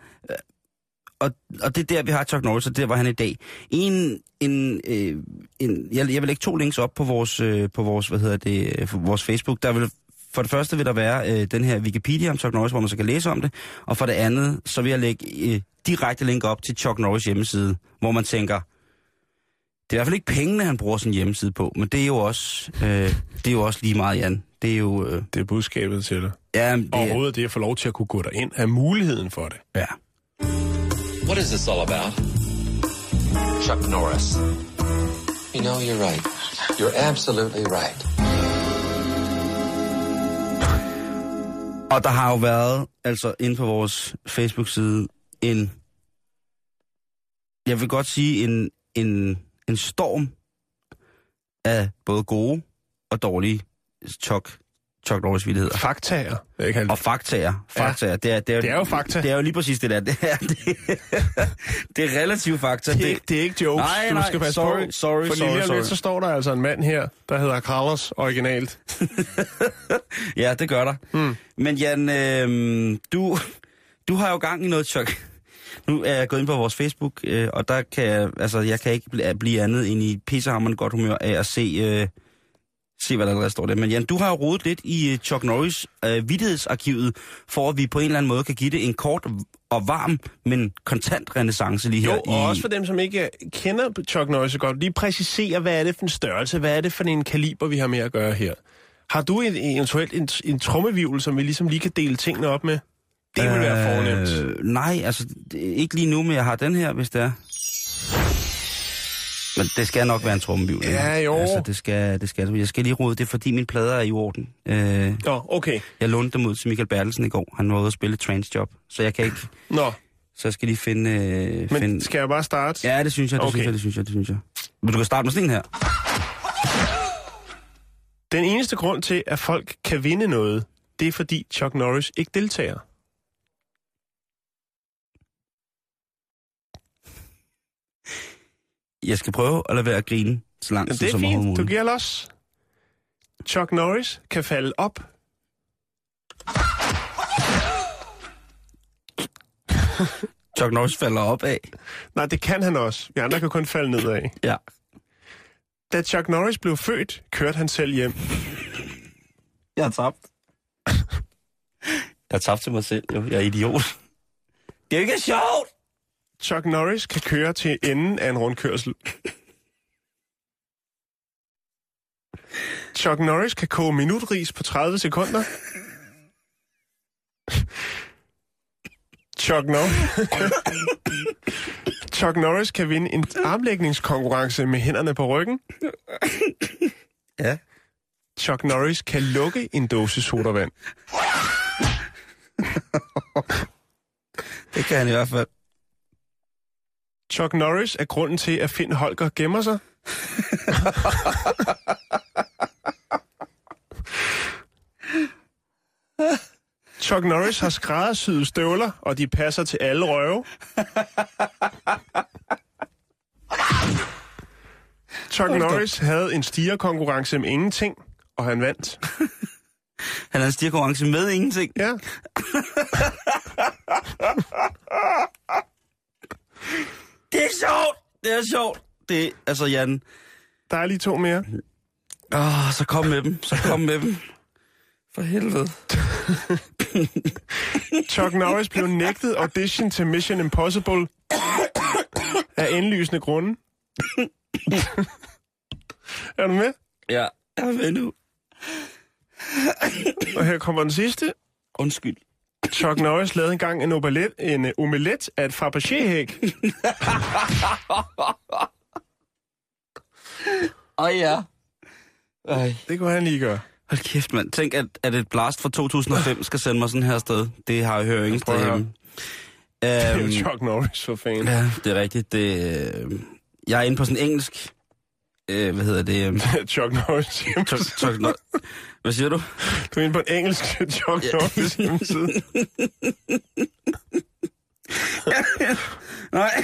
Og, og det er der, vi har Chuck Norris, og der var han i dag. En, en, øh, en, jeg, jeg vil lægge to links op på vores, øh, på vores, hvad hedder det, øh, vores Facebook. Der vil, for det første vil der være øh, den her Wikipedia om Chuck Norris, hvor man så kan læse om det. Og for det andet, så vil jeg lægge øh, direkte link op til Chuck Norris hjemmeside, hvor man tænker, det er i hvert fald ikke pengene, han bruger sin hjemmeside på, men det er jo også, øh, det er jo også lige meget, Jan. Det er jo... Øh, Det er budskabet til dig. ja, det, Overhovedet det at få lov til at kunne gå derind, er muligheden for det. ja. What is this all about? Chuck Norris. You know, you're right. You're absolutely right. Og der har jo været, altså inde på vores Facebook-side, en, jeg vil godt sige, en, en, en storm af både gode og dårlige Chuck, Chuck Norris vildigheder. Faktaer, vil jeg kalde Og det. faktaer. faktaer. Ja. Det, er, det, er, Det er jo fakta. Det er jo lige præcis det der. Det er, det, det er relativt fakta. Det er, ikke, det er ikke jokes. Nej, du nej, skal passe sorry, på. sorry, For sorry, lige sorry. lidt, så står der altså en mand her, der hedder Carlos originalt. Ja, det gør der. Mm. Men Jan, øh, du, du har jo gang i noget, Chuck. Nu er jeg gået ind på vores Facebook, øh, og der kan jeg, altså, jeg kan ikke bl- blive andet end i pissehammerende godt humør af at se, øh, se hvad der allerede står der. Men Jan, du har jo rodet lidt i øh, Chuck Norris øh, vidtighedsarkivet, for at vi på en eller anden måde kan give det en kort og varm, men kontant renaissance lige her. Jo, og i, også for dem, som ikke kender Chuck Norris så godt, lige præcisere, hvad er det for en størrelse, hvad er det for en kaliber, vi har med at gøre her. Har du en, eventuelt en, en trommevivl, som vi ligesom lige kan dele tingene op med? Det vil være fornemt. Øh, nej, altså ikke lige nu, men jeg har den her, hvis det er. Men det skal nok være en trommevivl. Ja, jo. Altså, det skal, det skal. Jeg skal lige rode det, er, fordi mine plader er i orden. Øh, Nå, okay. jeg lånte dem ud til Michael Bertelsen i går. Han var ude og spille Trance Job, så jeg kan ikke... Nå, Så jeg skal lige finde... Øh, men finde... skal jeg bare starte? Ja, det synes jeg, det Okay. synes jeg, det synes jeg, det synes jeg. Men du kan starte med sådan en her. Den eneste grund til, at folk kan vinde noget, det er fordi Chuck Norris ikke deltager. Jeg skal prøve at lade være at grine så lang Men tid det er som overhovedet fint. Du muligt. giver los. Chuck Norris kan falde op. Chuck Norris falder op af. Nej, det kan han også. Vi andre kan kun falde nedad. Ja. Da Chuck Norris blev født, kørte han selv hjem. Jeg har tabt. Jeg har tabt til mig selv, jo. Jeg er idiot. Det er ikke sjovt! Chuck Norris kan køre til enden af en rundkørsel. Chuck Norris kan koge minutris på 30 sekunder. Chuck Norris... Chuck Norris kan vinde en armlægningskonkurrence med hænderne på ryggen. Ja. Chuck Norris kan lukke en dåse sodavand. Det kan han i hvert fald. Chuck Norris er grunden til, at Finn Holger gemmer sig. Chuck Norris har skræddersyede støvler, og de passer til alle røve. Chuck Norris havde en stigerkonkurrence med ingenting, og han vandt. Han har en stirkonkurrence med ingenting. Ja. Det er sjovt! Det er sjovt! Det altså Jan... Der er lige to mere. Åh, så kom med dem. Så kom med dem. For helvede. Chuck Norris blev nægtet audition til Mission Impossible af indlysende grunde. er du med? Ja, jeg er med nu. Og her kommer den sidste. Undskyld. Chuck Norris lavede engang en, omelet, en uh, omelet af et Fabergé-hæk. Åh ja. Ej. Det kunne han lige gøre. Hold kæft, mand. Tænk, at, at et blast fra 2005 skal sende mig sådan her sted. Det har jeg hørt ingen sted hjemme. Det er jo Øhm, Chuck Norris for fanden. Ja, det er rigtigt. Det, øh, jeg er inde på sådan en engelsk... Øh, hvad hedder det? Øh, Chuck Norris Chuck, hjemmeside. Chuck, no, hvad siger du? Du er inde på en engelsk Chuck Norris hjemmeside. Nej.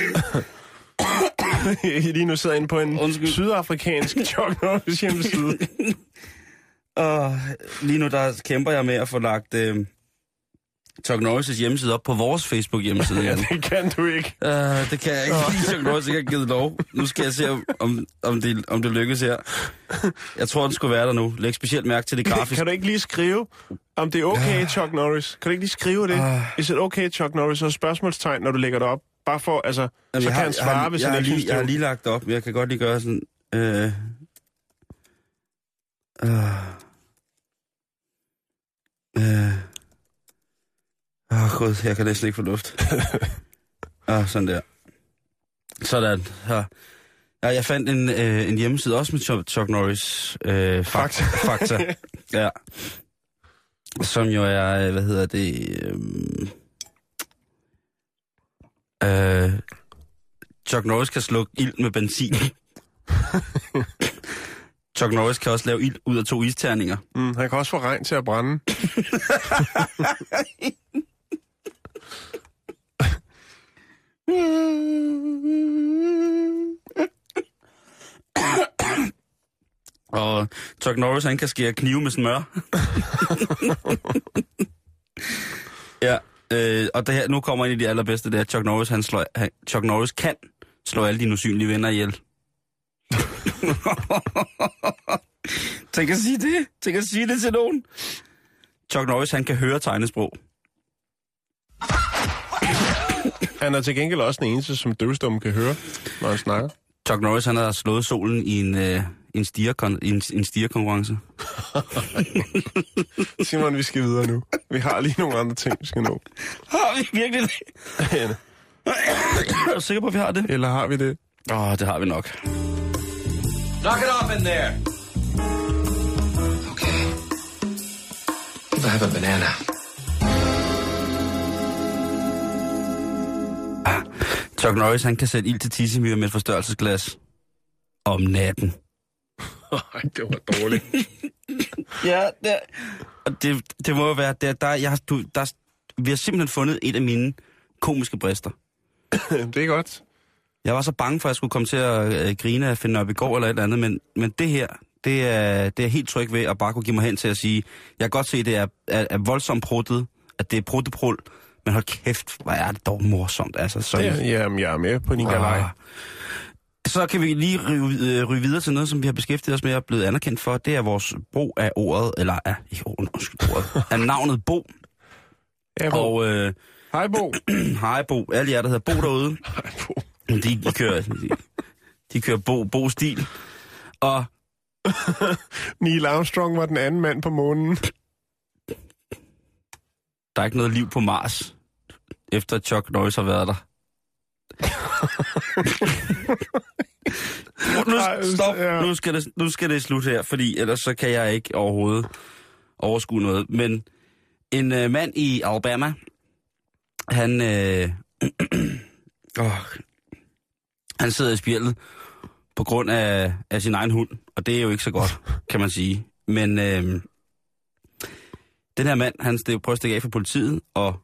Lige nu sidder inde på en Undskyld. sydafrikansk Chuck Norris hjemmeside. Og lige nu der kæmper jeg med at få lagt øh, Chuck Norris' hjemmeside op på vores Facebook-hjemmeside. Ja, det kan du ikke. Uh, det kan jeg ikke, fordi Chuck Norris ikke har givet lov. Nu skal jeg se, om, om, det, om det lykkes her. Jeg tror, den skulle være der nu. Læg specielt mærke til det grafiske. Kan du ikke lige skrive, om det er okay, Chuck Norris? Kan du ikke lige skrive det? Ah. Is it okay, Chuck Norris? Og spørgsmålstegn, når du lægger det op. Bare for, altså, Jamen, så jeg kan har- han jeg har- svare, hvis jeg han ikke lige, synes, Jeg har lige lagt det op, men jeg kan godt lige gøre sådan... Øh, øh, øh, Åh, oh, gud, jeg kan næsten ikke få luft. ah, sådan der. Sådan. Her. Ja, jeg fandt en, øh, en hjemmeside også med Chuck, Norris. Øh, Fakta. fakta. ja. Som jo er, øh, hvad hedder det... Øh, øh, Chuck Norris kan slukke ild med benzin. Chuck Norris kan også lave ild ud af to isterninger. Mm, han kan også få regn til at brænde. Og Chuck Norris, han kan skære knive med smør. ja, øh, og det her, nu kommer en af de allerbedste, det er, Chuck Norris, han slår, han, Chuck Norris kan slå alle dine usynlige venner ihjel. Tænk at sige det. Tænk at sige det til nogen. Chuck Norris, han kan høre tegnesprog. Han er til gengæld også den eneste, som døvstum kan høre, når han snakker. Chuck Norris, han har slået solen i en, øh, en, i en, en stigerkonkurrence. Simon, vi skal videre nu. Vi har lige nogle andre ting, vi skal nå. Har vi virkelig det? er du sikker på, at vi har det? Eller har vi det? Åh, oh, det har vi nok. Knock it off in there. Okay. I have a banana. Chuck Norris, han kan sætte ild til tissemyre med et forstørrelsesglas om natten. Det var dårligt. Ja, det, og det, det må jo være, det, der, jeg, du, der, vi har simpelthen fundet et af mine komiske brister. det er godt. Jeg var så bange for, at jeg skulle komme til at øh, grine af finde op i går eller et eller andet, men, men det her, det er, det er helt tryg ved at bare kunne give mig hen til at sige, jeg kan godt se, at det er, er, er voldsomt pruttet, at det er prutteprul, men hold kæft, hvor er det dog morsomt. Altså, så, er, jamen, jeg er med på din galej. Så kan vi lige ryge, øh, ryge videre til noget, som vi har beskæftiget os med og blevet anerkendt for. Det er vores brug af ordet, eller af, ikke undskyld, ordet, af navnet Bo. Ja, Bo. Og øh, Hej, Bo. hej Bo, alle jer, der hedder Bo derude, Hej, Bo. de, de kører, de, de kører Bo, Bo-stil. Og Neil Armstrong var den anden mand på månen. der er ikke noget liv på Mars, efter Chuck Norris har været der. nu, stop, nu skal, det, nu skal det slut her, fordi ellers så kan jeg ikke overhovedet overskue noget. Men en øh, mand i Alabama, han, øh, åh, han sidder i spjældet på grund af, af sin egen hund, og det er jo ikke så godt, kan man sige. Men øh, den her mand, han prøver at stikke af for politiet, og,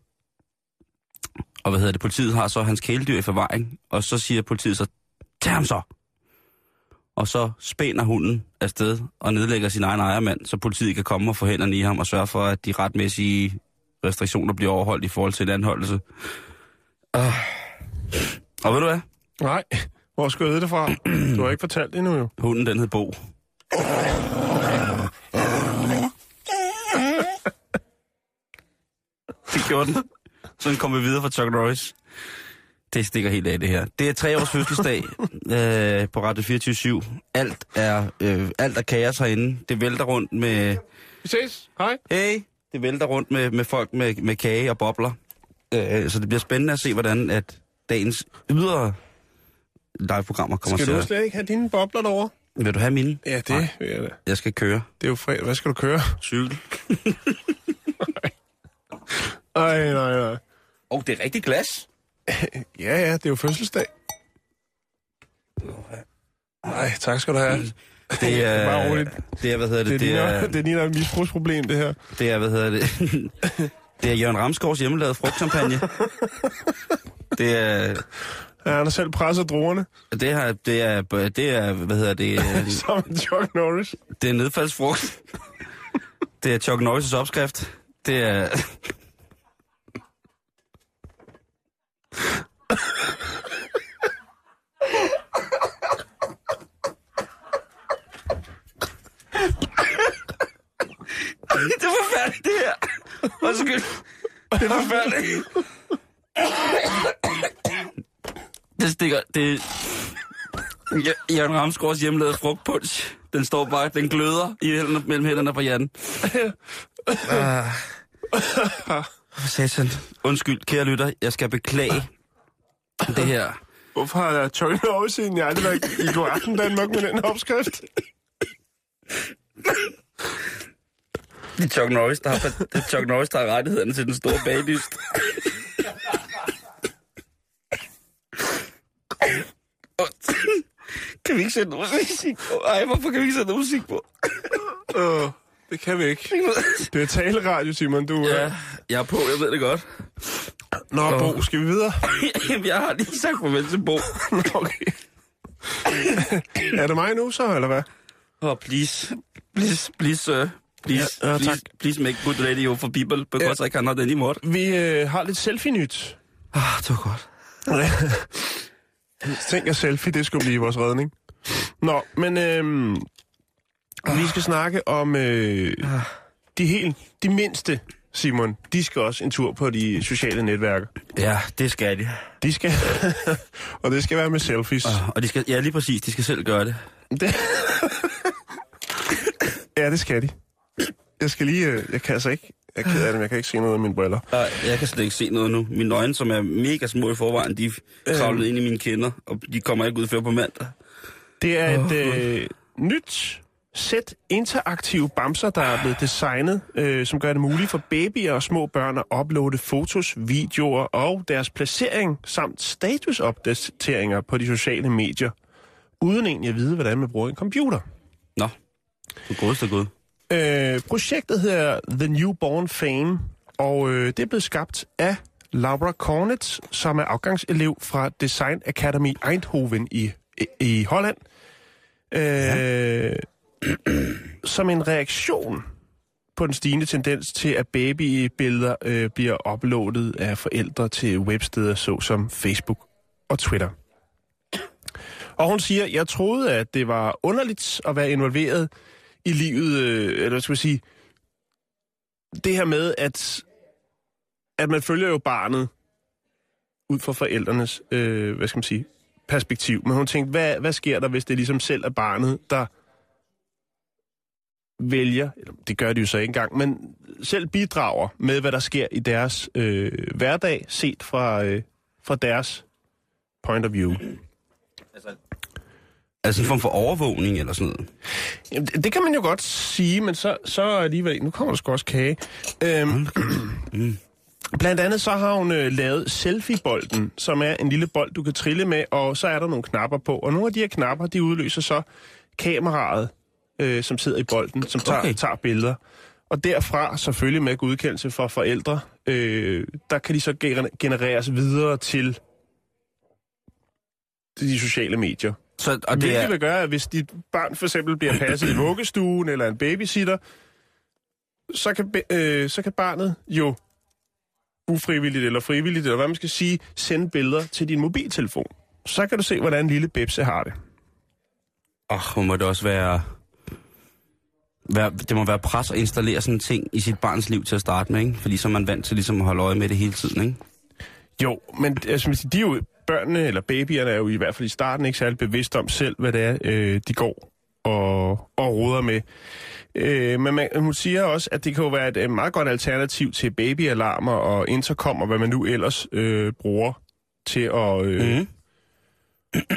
og hvad hedder det, politiet har så hans kæledyr i forvaring, og så siger politiet så, tag ham så! Og så spænder hunden afsted og nedlægger sin egen ejermand, så politiet kan komme og få hænderne i ham og sørge for, at de retmæssige restriktioner bliver overholdt i forhold til anholdelse. Uh. Og ved du hvad? Nej, hvor vide det fra? Du har ikke fortalt det endnu, jo. Hunden, den hed Bo. Det gjorde den. Så den kom vi videre fra Chuck Norris. Det stikker helt af, det her. Det er tre års fødselsdag øh, på Radio 24 Alt er, øh, alt er kaos herinde. Det vælter rundt med... Vi ses. Hej. Hey! Det vælter rundt med, med folk med, med kage og bobler. Øh, så det bliver spændende at se, hvordan at dagens ydre live-programmer kommer Skal til du at... slet ikke have dine bobler derovre? Vil du have mine? Ja, det Nej. vil jeg da. Jeg skal køre. Det er jo fredag. Hvad skal du køre? Cykel. Ej, nej, nej. Og det er rigtig glas. Ja, ja, det er jo fødselsdag. Nej, tak skal du have. Det er, Bare roligt. det er, hvad hedder det, Det, det, er, er, det er lige et misbrugsproblem, det her. det er, hvad hedder det, det er Jørgen Ramsgaards hjemmelavede frugtchampagne. Det er, Ja, han har selv presset druerne, det er, det er, det er, hvad hedder det, øh, som Chuck Norris. det er nedfaldsfrugt. Det er Chuck Norris' opskrift. Det er, det er forfærdeligt, det her. Undskyld. Det er forfærdeligt. Det stikker, det... Ja- Jørgen Ramsgaards hjemmelavede frugtpunch. Den står bare, den gløder i hænderne, mellem hænderne på Jan. For Satan. Undskyld, kære lytter, jeg skal beklage det her. Hvorfor har jeg Chuck Norris i? Jeg har aldrig været i god aften Danmark med den opskrift. Det er Chuck Norris, der har, det er Chuck Norris, der har rettighederne til den store bagdyst. kan vi ikke sætte noget musik på? Ej, hvorfor kan vi ikke sætte noget musik på? Det kan vi ikke. Det er taleradio, Simon. Du, Ja, ja. jeg er på, jeg ved det godt. Nå, Bo, skal vi videre? Jamen, jeg har lige sagt farvel til Bo. okay. er det mig nu så, eller hvad? Oh, please, please, please, sir. Please, Ja, ja, please, tak. please make good radio for people, because I cannot anymore. Vi øh, har lidt selfie-nyt. Ah, det var godt. Tænk, at selfie, det skulle blive vores redning. Nå, men øhm, vi skal snakke om øh, de helt, de mindste Simon, de skal også en tur på de sociale netværk. Ja, det skal de. De skal, og det skal være med selfies. Og de skal, ja, lige præcis, de skal selv gøre det. Det... ja, det skal de. Jeg skal lige... øh, Jeg kan altså ikke... Jeg er ked af det, men jeg kan ikke se noget af mine briller. Nej, jeg kan slet ikke se noget nu. Mine øjne, som er mega små i forvejen, de er kravlet ind i mine kinder, og de kommer ikke ud før på mandag. Det er et øh, nyt sæt interaktive bamser, der er blevet designet, øh, som gør det muligt for babyer og små børn at uploade fotos, videoer og deres placering samt statusopdateringer på de sociale medier, uden egentlig at vide, hvordan man bruger en computer. Nå, du er godeste god. Øh, projektet hedder The Newborn Fame, og øh, det er blevet skabt af Laura Cornet, som er afgangselev fra Design Academy Eindhoven i, i, i Holland. Øh, ja. som en reaktion på den stigende tendens til, at babybilleder øh, bliver uploadet af forældre til websteder såsom Facebook og Twitter. Og hun siger, jeg troede, at det var underligt at være involveret i livet, øh, eller hvad skal man sige, det her med, at, at man følger jo barnet ud fra forældrenes, øh, hvad skal man sige, perspektiv. Men hun tænkte, hvad, hvad sker der, hvis det ligesom selv er barnet, der vælger, eller det gør de jo så ikke engang, men selv bidrager med, hvad der sker i deres øh, hverdag, set fra, øh, fra deres point of view. Altså en form for overvågning eller sådan noget. Jamen, det, det kan man jo godt sige, men så, så alligevel... Nu kommer der sgu også kage. Øhm, blandt andet så har hun øh, lavet selfie-bolden, som er en lille bold, du kan trille med, og så er der nogle knapper på. Og nogle af de her knapper, de udløser så kameraet, øh, som sidder i bolden, som tager, Okay. tager billeder. Og derfra, selvfølgelig med godkendelse fra forældre, øh, der kan de så gener- genereres videre til de sociale medier. Så, og det Hvilket er, vil gøre, at hvis dit barn for eksempel bliver passet i vuggestuen eller en babysitter, så kan, øh, så kan barnet jo ufrivilligt eller frivilligt, eller hvad man skal sige, sende billeder til din mobiltelefon. Så kan du se, hvordan lille Bebse har det. åh, hvor må det også være, være... Det må være pres at installere sådan en ting i sit barns liv til at starte med, ikke? Fordi så er man vant til ligesom at holde øje med det hele tiden, ikke? Jo, men altså, de er jo, børnene eller babyerne er jo i hvert fald i starten ikke særlig bevidste om selv, hvad det er, øh, de går og, og roder med. Øh, men man, hun siger også, at det kan jo være et øh, meget godt alternativ til babyalarmer og intercom og hvad man nu ellers øh, bruger til at øh, Mhm.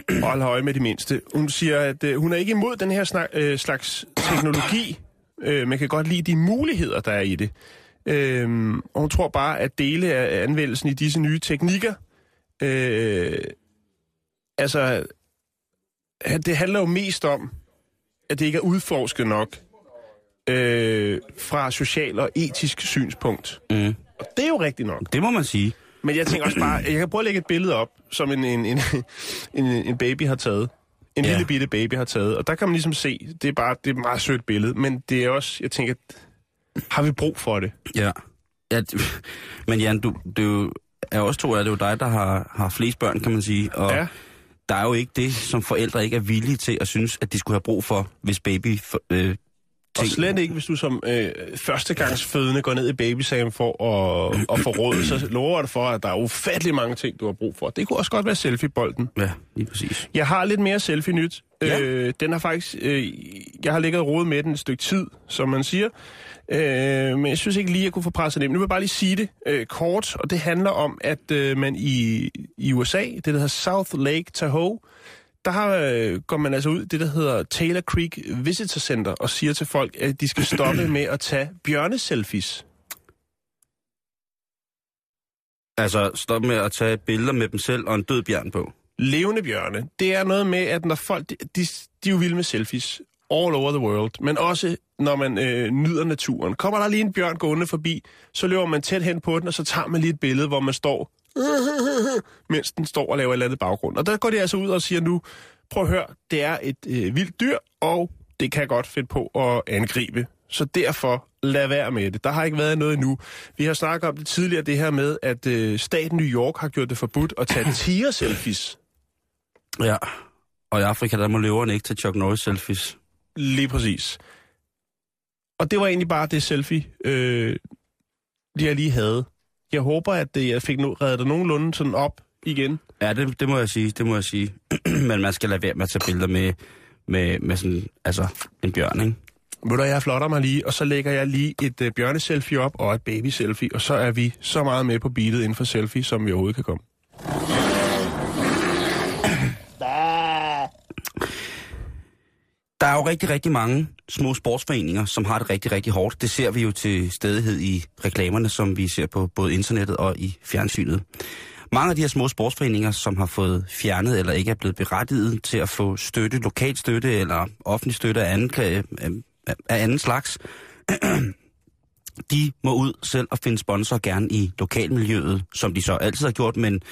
Mm. holde øje med de mindste. Hun siger, at øh, hun er ikke imod den her snak, øh, slags teknologi, øh, men kan godt lide de muligheder, der er i det. Øhm, og hun tror bare, at dele af anvendelsen i disse nye teknikker, øh, altså, det handler jo mest om, at det ikke er udforsket nok øh, fra social og etisk synspunkt. Mm. Og det er jo rigtigt nok. Det må man sige. Men jeg tænker også bare, jeg kan prøve at lægge et billede op, som en, en, en, en, en baby har taget. En Ja. lille bitte baby har taget. Og der kan man ligesom se, det er bare det er et meget sødt billede. Men det er også, jeg tænker, har vi brug for det? Ja. ja men Jan, du, det er jo, også to af det er jo dig, der har, har flest børn, kan man sige. Og Ja. der er jo ikke det, som forældre ikke er villige til at synes, at de skulle have brug for, hvis baby... Øh, Og slet ikke, hvis du som øh, førstegangsfødende går ned i babysagen for at, at få råd, så lover jeg dig for, at der er ufattelig mange ting, du har brug for. Det kunne også godt være selfie-bolden. Ja, lige præcis. Jeg har lidt mere selfie-nyt. Ja. Øh, den har faktisk... Øh, jeg har ligget og med den et stykke tid, som man siger. Øh, men jeg synes ikke lige, at jeg kunne få presset det. Nu vil jeg bare lige sige det øh, kort, og det handler om, at øh, man i, i USA, det der hedder South Lake Tahoe, der har, øh, går man altså ud det, der hedder Taylor Creek Visitor Center, og siger til folk, at de skal stoppe med at tage bjørneselfies. Altså, stop med at tage billeder med dem selv og en død bjørn på. levende bjørne, det er noget med, at når folk, de, de, de er jo vilde med selfies all over the world, men også når man øh, nyder naturen. Kommer der lige en bjørn gående forbi, så løber man tæt hen på den, og så tager man lige et billede, hvor man står, mens den står og laver et eller andet baggrund. Og der går de altså ud og siger nu, prøv at høre, det er et øh, vildt dyr, og det kan godt finde på at angribe. Så derfor, lad være med det. Der har ikke været noget endnu. Vi har snakket om det tidligere, det her med, at øh, staten New York har gjort det forbudt at tage tiger-selfies. Ja. Og i Afrika, der må løverne ikke tage Chuck Norris selfies. Lige præcis. Og det var egentlig bare det selfie, øh, jeg lige havde. Jeg håber, at det, jeg fik no, reddet det nogenlunde sådan op igen. Ja, det, det må jeg sige, det må jeg sige. Men man skal lade være med at tage billeder med, med, med sådan, altså, en bjørn, ikke? Ved du, jeg flotter mig lige, og så lægger jeg lige et øh, bjørneselfie op og et baby-selfie, og så er vi så meget med på beatet inden for selfie, som vi overhovedet kan komme. Der er jo rigtig, rigtig mange små sportsforeninger, som har det rigtig, rigtig hårdt. Det ser vi jo til stedighed i reklamerne, som vi ser på både internettet og i fjernsynet. Mange af de her små sportsforeninger, som har fået fjernet eller ikke er blevet berettiget til at få støtte, lokal støtte eller offentlig støtte af anden, af, anden slags, de må ud selv og finde sponsor gerne i lokalmiljøet, som de så altid har gjort, men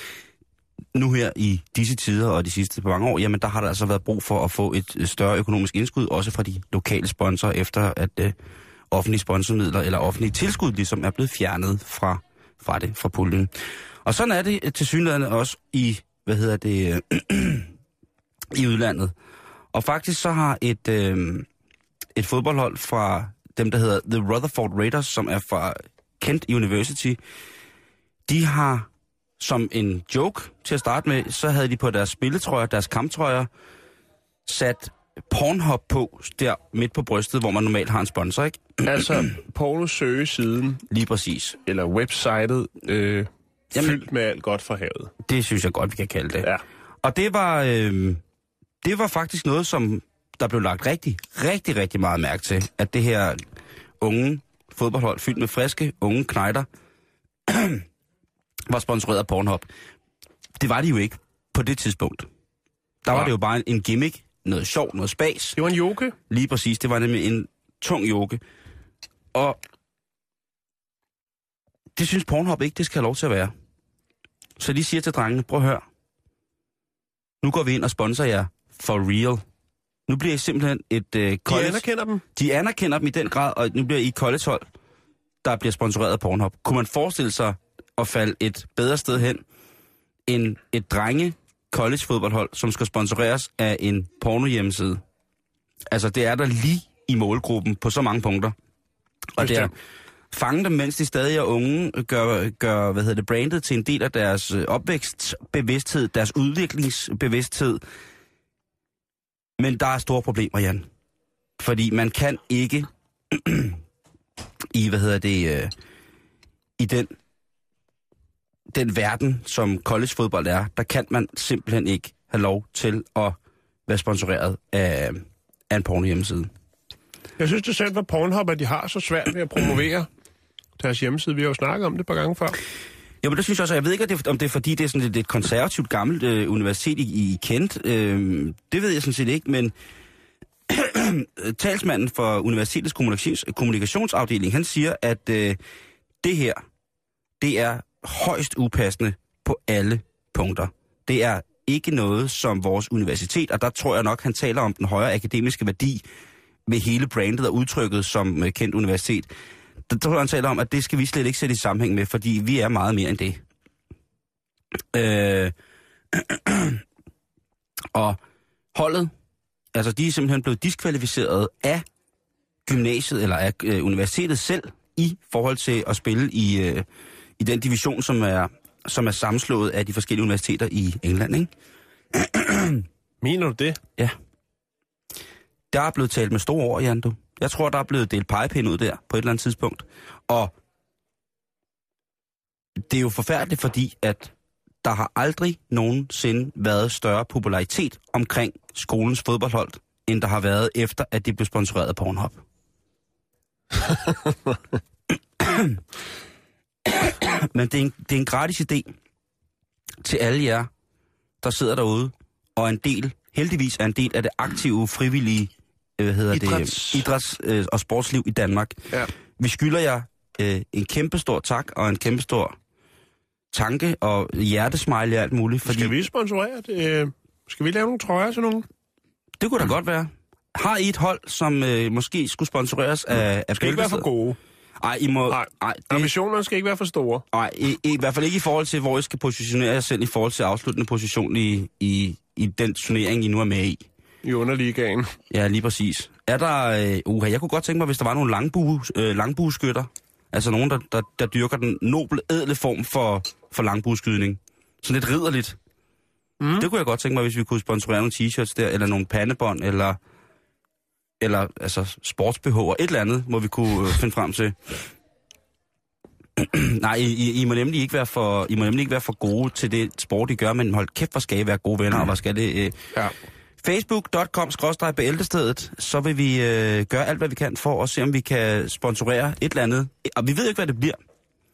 nu her i disse tider og de sidste par mange år, jamen der har der altså været brug for at få et øh, større økonomisk indskud, også fra de lokale sponsorer, efter at øh, offentlige sponsormidler eller offentlige tilskud ligesom er blevet fjernet fra, fra det, fra puljen. Og sådan er det øh, til synligheden også i, hvad hedder det, øh, i udlandet. Og faktisk så har et, øh, et fodboldhold fra dem, der hedder The Rutherford Raiders, som er fra Kent University, de har som en joke til at starte med, så havde de på deres spilletrøjer, deres kamptrøjer, sat Pornhub på der midt på brystet, hvor man normalt har en sponsor, ikke? Altså, Paulos søgesiden, Lige præcis. eller websitet, øh, Jamen- fyldt med alt godt fra havet. Det synes jeg godt, vi kan kalde det. Ja. Og det var, øh, det var faktisk noget, som der blev lagt rigtig, rigtig, rigtig meget mærke til, at det her unge fodboldhold fyldt med friske, unge knejder, var sponsoreret af Pornhub. Det var de jo ikke på det tidspunkt. Der var Nej. det jo bare en gimmick, noget sjov, noget spas. Det var en joke. Lige præcis, det var nemlig en tung joke. Og det synes Pornhub ikke, det skal have lov til at være. Så de siger til drengene, prøv at høre. Nu går vi ind og sponsorer jer for real. Nu bliver I simpelthen et uh, De college... anerkender dem. de anerkender dem i den grad, og nu bliver I et collegehold, der bliver sponsoreret af Pornhub. Kunne man forestille sig at falde et bedre sted hen, end et drenge college fodboldhold, som skal sponsoreres af en porno hjemmeside? Altså, det er der lige i målgruppen på så mange punkter. Og det er fange dem, mens de stadig er unge, gør, gør hvad hedder det, brandet til en del af deres øh, opvækstbevidsthed, deres udviklingsbevidsthed. Men der er store problemer, Jan. Fordi man kan ikke i, hvad hedder det, øh, i den, den verden, som collegefodbold er, der kan man simpelthen ikke have lov til at være sponsoreret af, af en porno hjemmeside. Jeg synes det er sandt for Pornhub, at de har så svært ved at promovere deres hjemmeside. Vi har jo snakket om det et par gange før. Jamen, det synes jeg også. Jeg ved ikke, om det er, fordi, det er sådan et, et konservativt gammelt øh, universitet i, i Kent. Øh, det ved jeg sådan set ikke, men talsmanden for universitetets kommunikations, kommunikationsafdeling, han siger, at øh, det her, det er højst upassende på alle punkter. Det er ikke noget, som vores universitet, og der tror jeg nok, han taler om den højere akademiske værdi med hele brandet og udtrykket som øh, kendt universitet. Der tror jeg, han taler om, at det skal vi slet ikke sætte i sammenhæng med, fordi vi er meget mere end det. Øh, og holdet, altså de er simpelthen blevet diskvalificeret af gymnasiet eller af øh, universitetet selv i forhold til at spille i, øh, i den division, som er, som er sammenslået af de forskellige universiteter i England. Ikke? Mener du det? Ja. Der er blevet talt med store ord, Jan, du. Jeg tror, der er blevet delt pegepinde ud der på et eller andet tidspunkt. Og det er jo forfærdeligt, fordi at der har aldrig nogensinde været større popularitet omkring skolens fodboldhold, end der har været efter, at de blev sponsoreret af Pornhub. Men det er, en, det er en gratis idé til alle jer, der sidder derude, og er en del, heldigvis er en del af det aktive, frivillige øh, hvad hedder Idræts- det, idræts- øh, og sportsliv i Danmark. Ja. Vi skylder jer øh, en kæmpe stor tak og en kæmpe stor tanke og hjertesmiley og alt muligt. Fordi Skal vi sponsorere det? Øh, Skal vi lave nogle trøjer til nogen? Det kunne da godt være. Har I et hold, som øh, måske skulle sponsoreres af, af Skal ikke være for gode. Nej, I må... Nej. Ej, det, Ambitionerne skal ikke være for store. ej i, i, hvert fald ikke i forhold til, hvor I skal positionere jer selv i forhold til afsluttende position i, i, i den turnering, I nu er med i. I underligaen. Ja, lige præcis. Er der... Øh, jeg kunne godt tænke mig, hvis der var nogle langbue, øh, langbueskytter. Altså nogen, der, der, der dyrker den noble, ædle form for, for langbuskydning. Sådan lidt ridderligt. Mm. Det kunne jeg godt tænke mig, hvis vi kunne sponsorere nogle t-shirts der, eller nogle pandebånd, eller, eller altså sportsbehov, et eller andet, må vi kunne øh, finde frem til. Nej, I, I, må nemlig ikke være for, I må nemlig ikke være for gode til det sport, I gør, men hold kæft, hvor skal I være gode venner, og hvor skal det... Øh, Ja. facebook.com bæltestedet, så vil vi øh, gøre alt, hvad vi kan for at se, om vi kan sponsorere et eller andet. Og vi ved ikke, hvad det bliver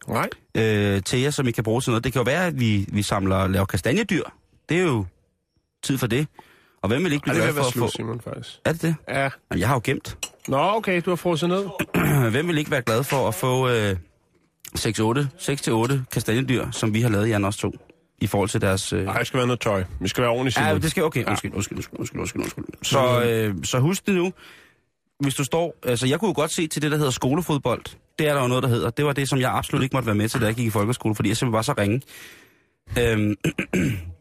Nej. øh, til jer, som I kan bruge til noget. Det kan jo være, at vi, vi samler laver kastanjedyr. Det er jo tid for det. Og hvem vil ikke Ej, blive vil glad for at slut, få... Simon, faktisk. Er det det? Ja. Jamen, jeg har jo gemt. Nå, okay, du har frosset ned. Hvem vil ikke være glad for at få øh, 6-8 kastanjedyr, som vi har lavet, Jan, os to, i forhold til deres... Øh... Nej, det skal være noget tøj. Vi skal være ordentligt. Ja, det skal okay. Undskyld, undskyld, undskyld, undskyld, undskyld, undskyld. Så, øh, så husk det nu. Hvis du står... Altså, jeg kunne jo godt se til det, der hedder skolefodbold. Det er der jo noget, der hedder. Det var det, som jeg absolut ikke måtte være med til, da jeg gik i folkeskole, fordi jeg simpelthen var så ringe. Øhm,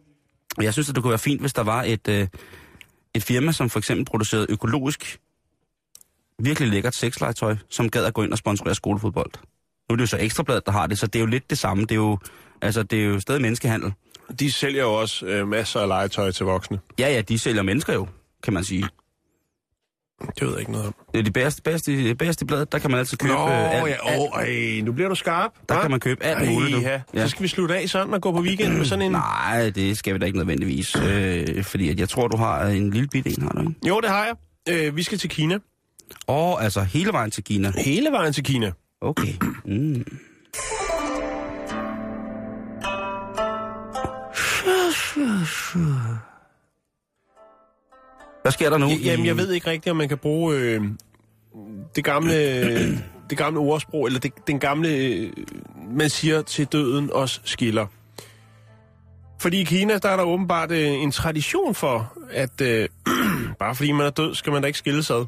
jeg synes, at det kunne være fint, hvis der var et, øh, et firma, som for eksempel producerede økologisk, virkelig lækkert sexlegetøj, som gad at gå ind og sponsorere skolefodbold. Nu er det jo så Ekstrabladet, der har det, så det er jo lidt det samme. Det er jo, altså, det er jo stadig menneskehandel. De sælger jo også øh, masser af legetøj til voksne. Ja, ja, de sælger mennesker jo, kan man sige. Det ved jeg ikke noget om. Det er de bedste, bedste, bedste blad, der kan man altid købe Nå, øh, alt, ja, åh, ej, nu bliver du skarp. Der hva? kan man købe alt Ej, muligt. Ja. Ja. Så skal vi slutte af sådan og gå på weekend med sådan en... Nej, det skal vi da ikke nødvendigvis. Øh, fordi at jeg tror, du har en lille bit en, har du ikke? Jo, det har jeg. Øh, vi skal til Kina. Og altså hele vejen til Kina. Hele vejen til Kina. Okay. Mm. Hvad sker der nu? Ja, Jamen, i- jeg ved ikke rigtigt, om man kan bruge øh, det gamle, det gamle ordsprog, eller det, den gamle, øh, man siger til døden os skiller. Fordi i Kina, der er der åbenbart øh, en tradition for, at øh, bare fordi man er død, skal man da ikke skilles ad.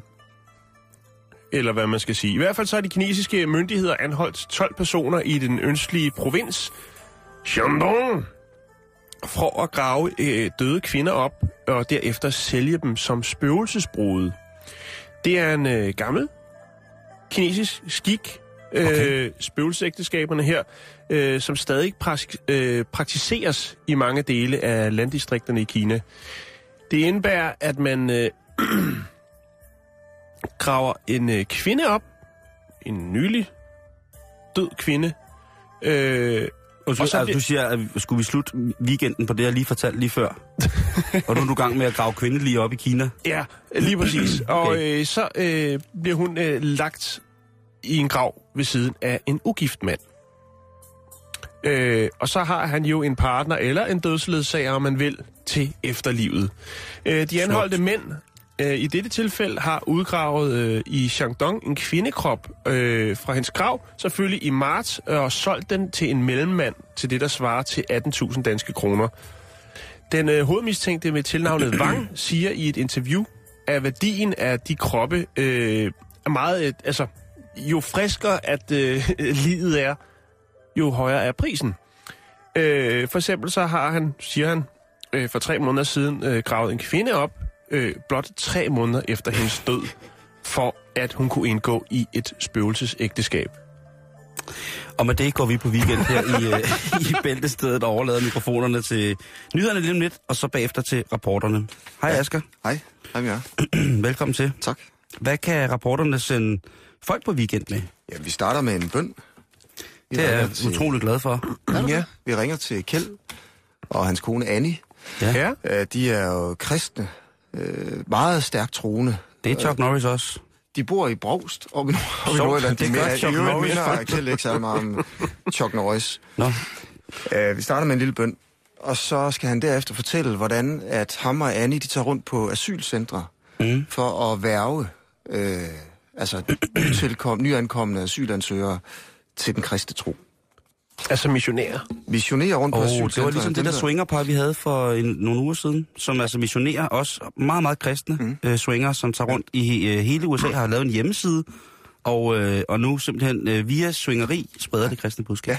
Eller hvad man skal sige. I hvert fald så har de kinesiske myndigheder anholdt 12 personer i den østlige provins Shandong for at grave øh, døde kvinder op og derefter sælge dem som spøgelsesbrude. Det er en øh, gammel kinesisk skik, øh, Okay. spøgelsesægteskaberne her, øh, som stadig prak- øh, praktiseres i mange dele af landdistrikterne i Kina. Det indebærer, at man øh, graver en øh, kvinde op, en nylig død kvinde, øh, Og, så, Og så altså, du siger, at skulle vi slutte weekenden på det, jeg lige fortalte lige før? og nu er du i gang med at grave kvinden lige op i Kina? Ja, lige præcis. Og Okay. øh, så øh, bliver hun øh, lagt i en grav ved siden af en ugift mand. Øh, og så har han jo en partner eller en dødsledsager, om man vil, til efterlivet. Øh, de anholdte mænd øh, i dette tilfælde har udgravet øh, i Shandong en kvindekrop øh, fra hendes grav, selvfølgelig i marts, øh, og solgt den til en mellemmand til det, der svarer til 18.000 danske kroner. Den øh, hovedmistænkte med tilnavnet Wang siger i et interview, at værdien af de kroppe øh, er meget... Øh, altså, jo friskere at øh, livet er, jo højere er prisen. Øh, for eksempel så har han, siger han, øh, for tre måneder siden øh, gravet en kvinde op, øh, blot tre måneder efter hendes død, for at hun kunne indgå i et spøgelsesægteskab. Og med det går vi på weekend her i, øh, i Bæltestedet og overlader mikrofonerne til nyhederne lige om lidt, og så bagefter til rapporterne. Hej Asger, Hej, hej jer. velkommen til. Tak. Hvad kan rapporterne sende folk på weekend med? Ja, vi starter med en bøn. Vi Det er jeg til- utrolig glad for. Ja. Vi ringer til Kjeld og hans kone Annie. Ja. Øh, De er jo kristne, øh, meget stærkt troende. Det er Chuck Norris også. De bor i Brogst, oppe i, Nordjylland. det gør minder- Chuck Norris minder. Kjeld ikke særlig meget om Chuck Norris. Nå, Øh, Vi starter med en lille bøn, og så skal han derefter fortælle, hvordan at ham og Annie, de tager rundt på asylcentre Mm. for at værve øh, altså nytilkom, nyankomne asylansøgere til den kristne tro. Altså missionærer. Missionerer rundt på oh, det var ligesom det der swingerpar, vi havde for en, nogle uger siden, som altså missionerer også meget, meget kristne mm. øh, swinger, som tager rundt i øh, hele USA, har lavet en hjemmeside, og, øh, og nu simpelthen øh, via swingeri spreder det kristne budskab. Ja.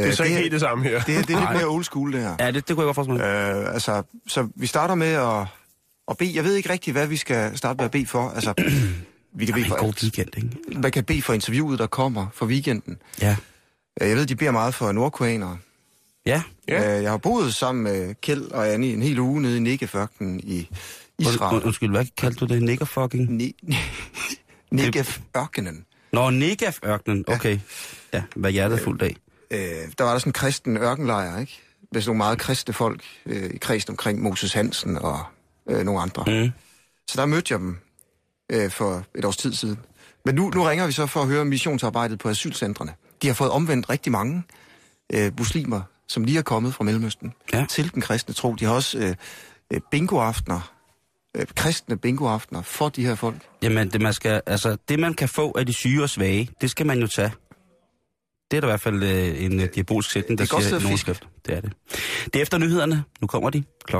Det er så Øh, ikke det, helt det samme her. det, det er lidt mere old school, det her. Ja, det, det kunne jeg godt mig. Øh, altså, så vi starter med at, at bede. Jeg ved ikke rigtig, hvad vi skal starte med at bede for. Altså, vi kan bede for en god weekend, ikke? Man kan bede for interviewet, der kommer for weekenden. Ja. Øh, Jeg ved, de beder meget for nordkoreanere. Ja. Ja. Øh, Jeg har boet sammen med Kjeld og Annie en hel uge nede i Negev-ørkenen i Und, Israel. undskyld, hvad kaldte du det? Niggerfucking? Ne- Negev-ørkenen. Nå, Negev-ørkenen. Okay. Ja, hvad hjertet er fuldt af. Øh, der var der sådan en kristen ørkenlejr, ikke? Med sådan nogle meget kristne folk øh, i kredsen omkring Moses Hansen og øh, nogle andre. Mm. Så der mødte jeg dem øh, for et års tid siden. Men nu, nu ringer vi så for at høre missionsarbejdet på asylcentrene. De har fået omvendt rigtig mange øh, muslimer, som lige er kommet fra Mellemøsten, Ja. til den kristne tro. De har også øh, øh, bingoaftener, øh, kristne bingoaftener for de her folk. Jamen, det man, skal, altså, det man kan få af de syge og svage, det skal man jo tage. Det er der i hvert fald øh, en øh, diabolsk sætning, der Det er siger nogen skrift. Det er det. Det er efter nyhederne. Nu kommer de. Klokken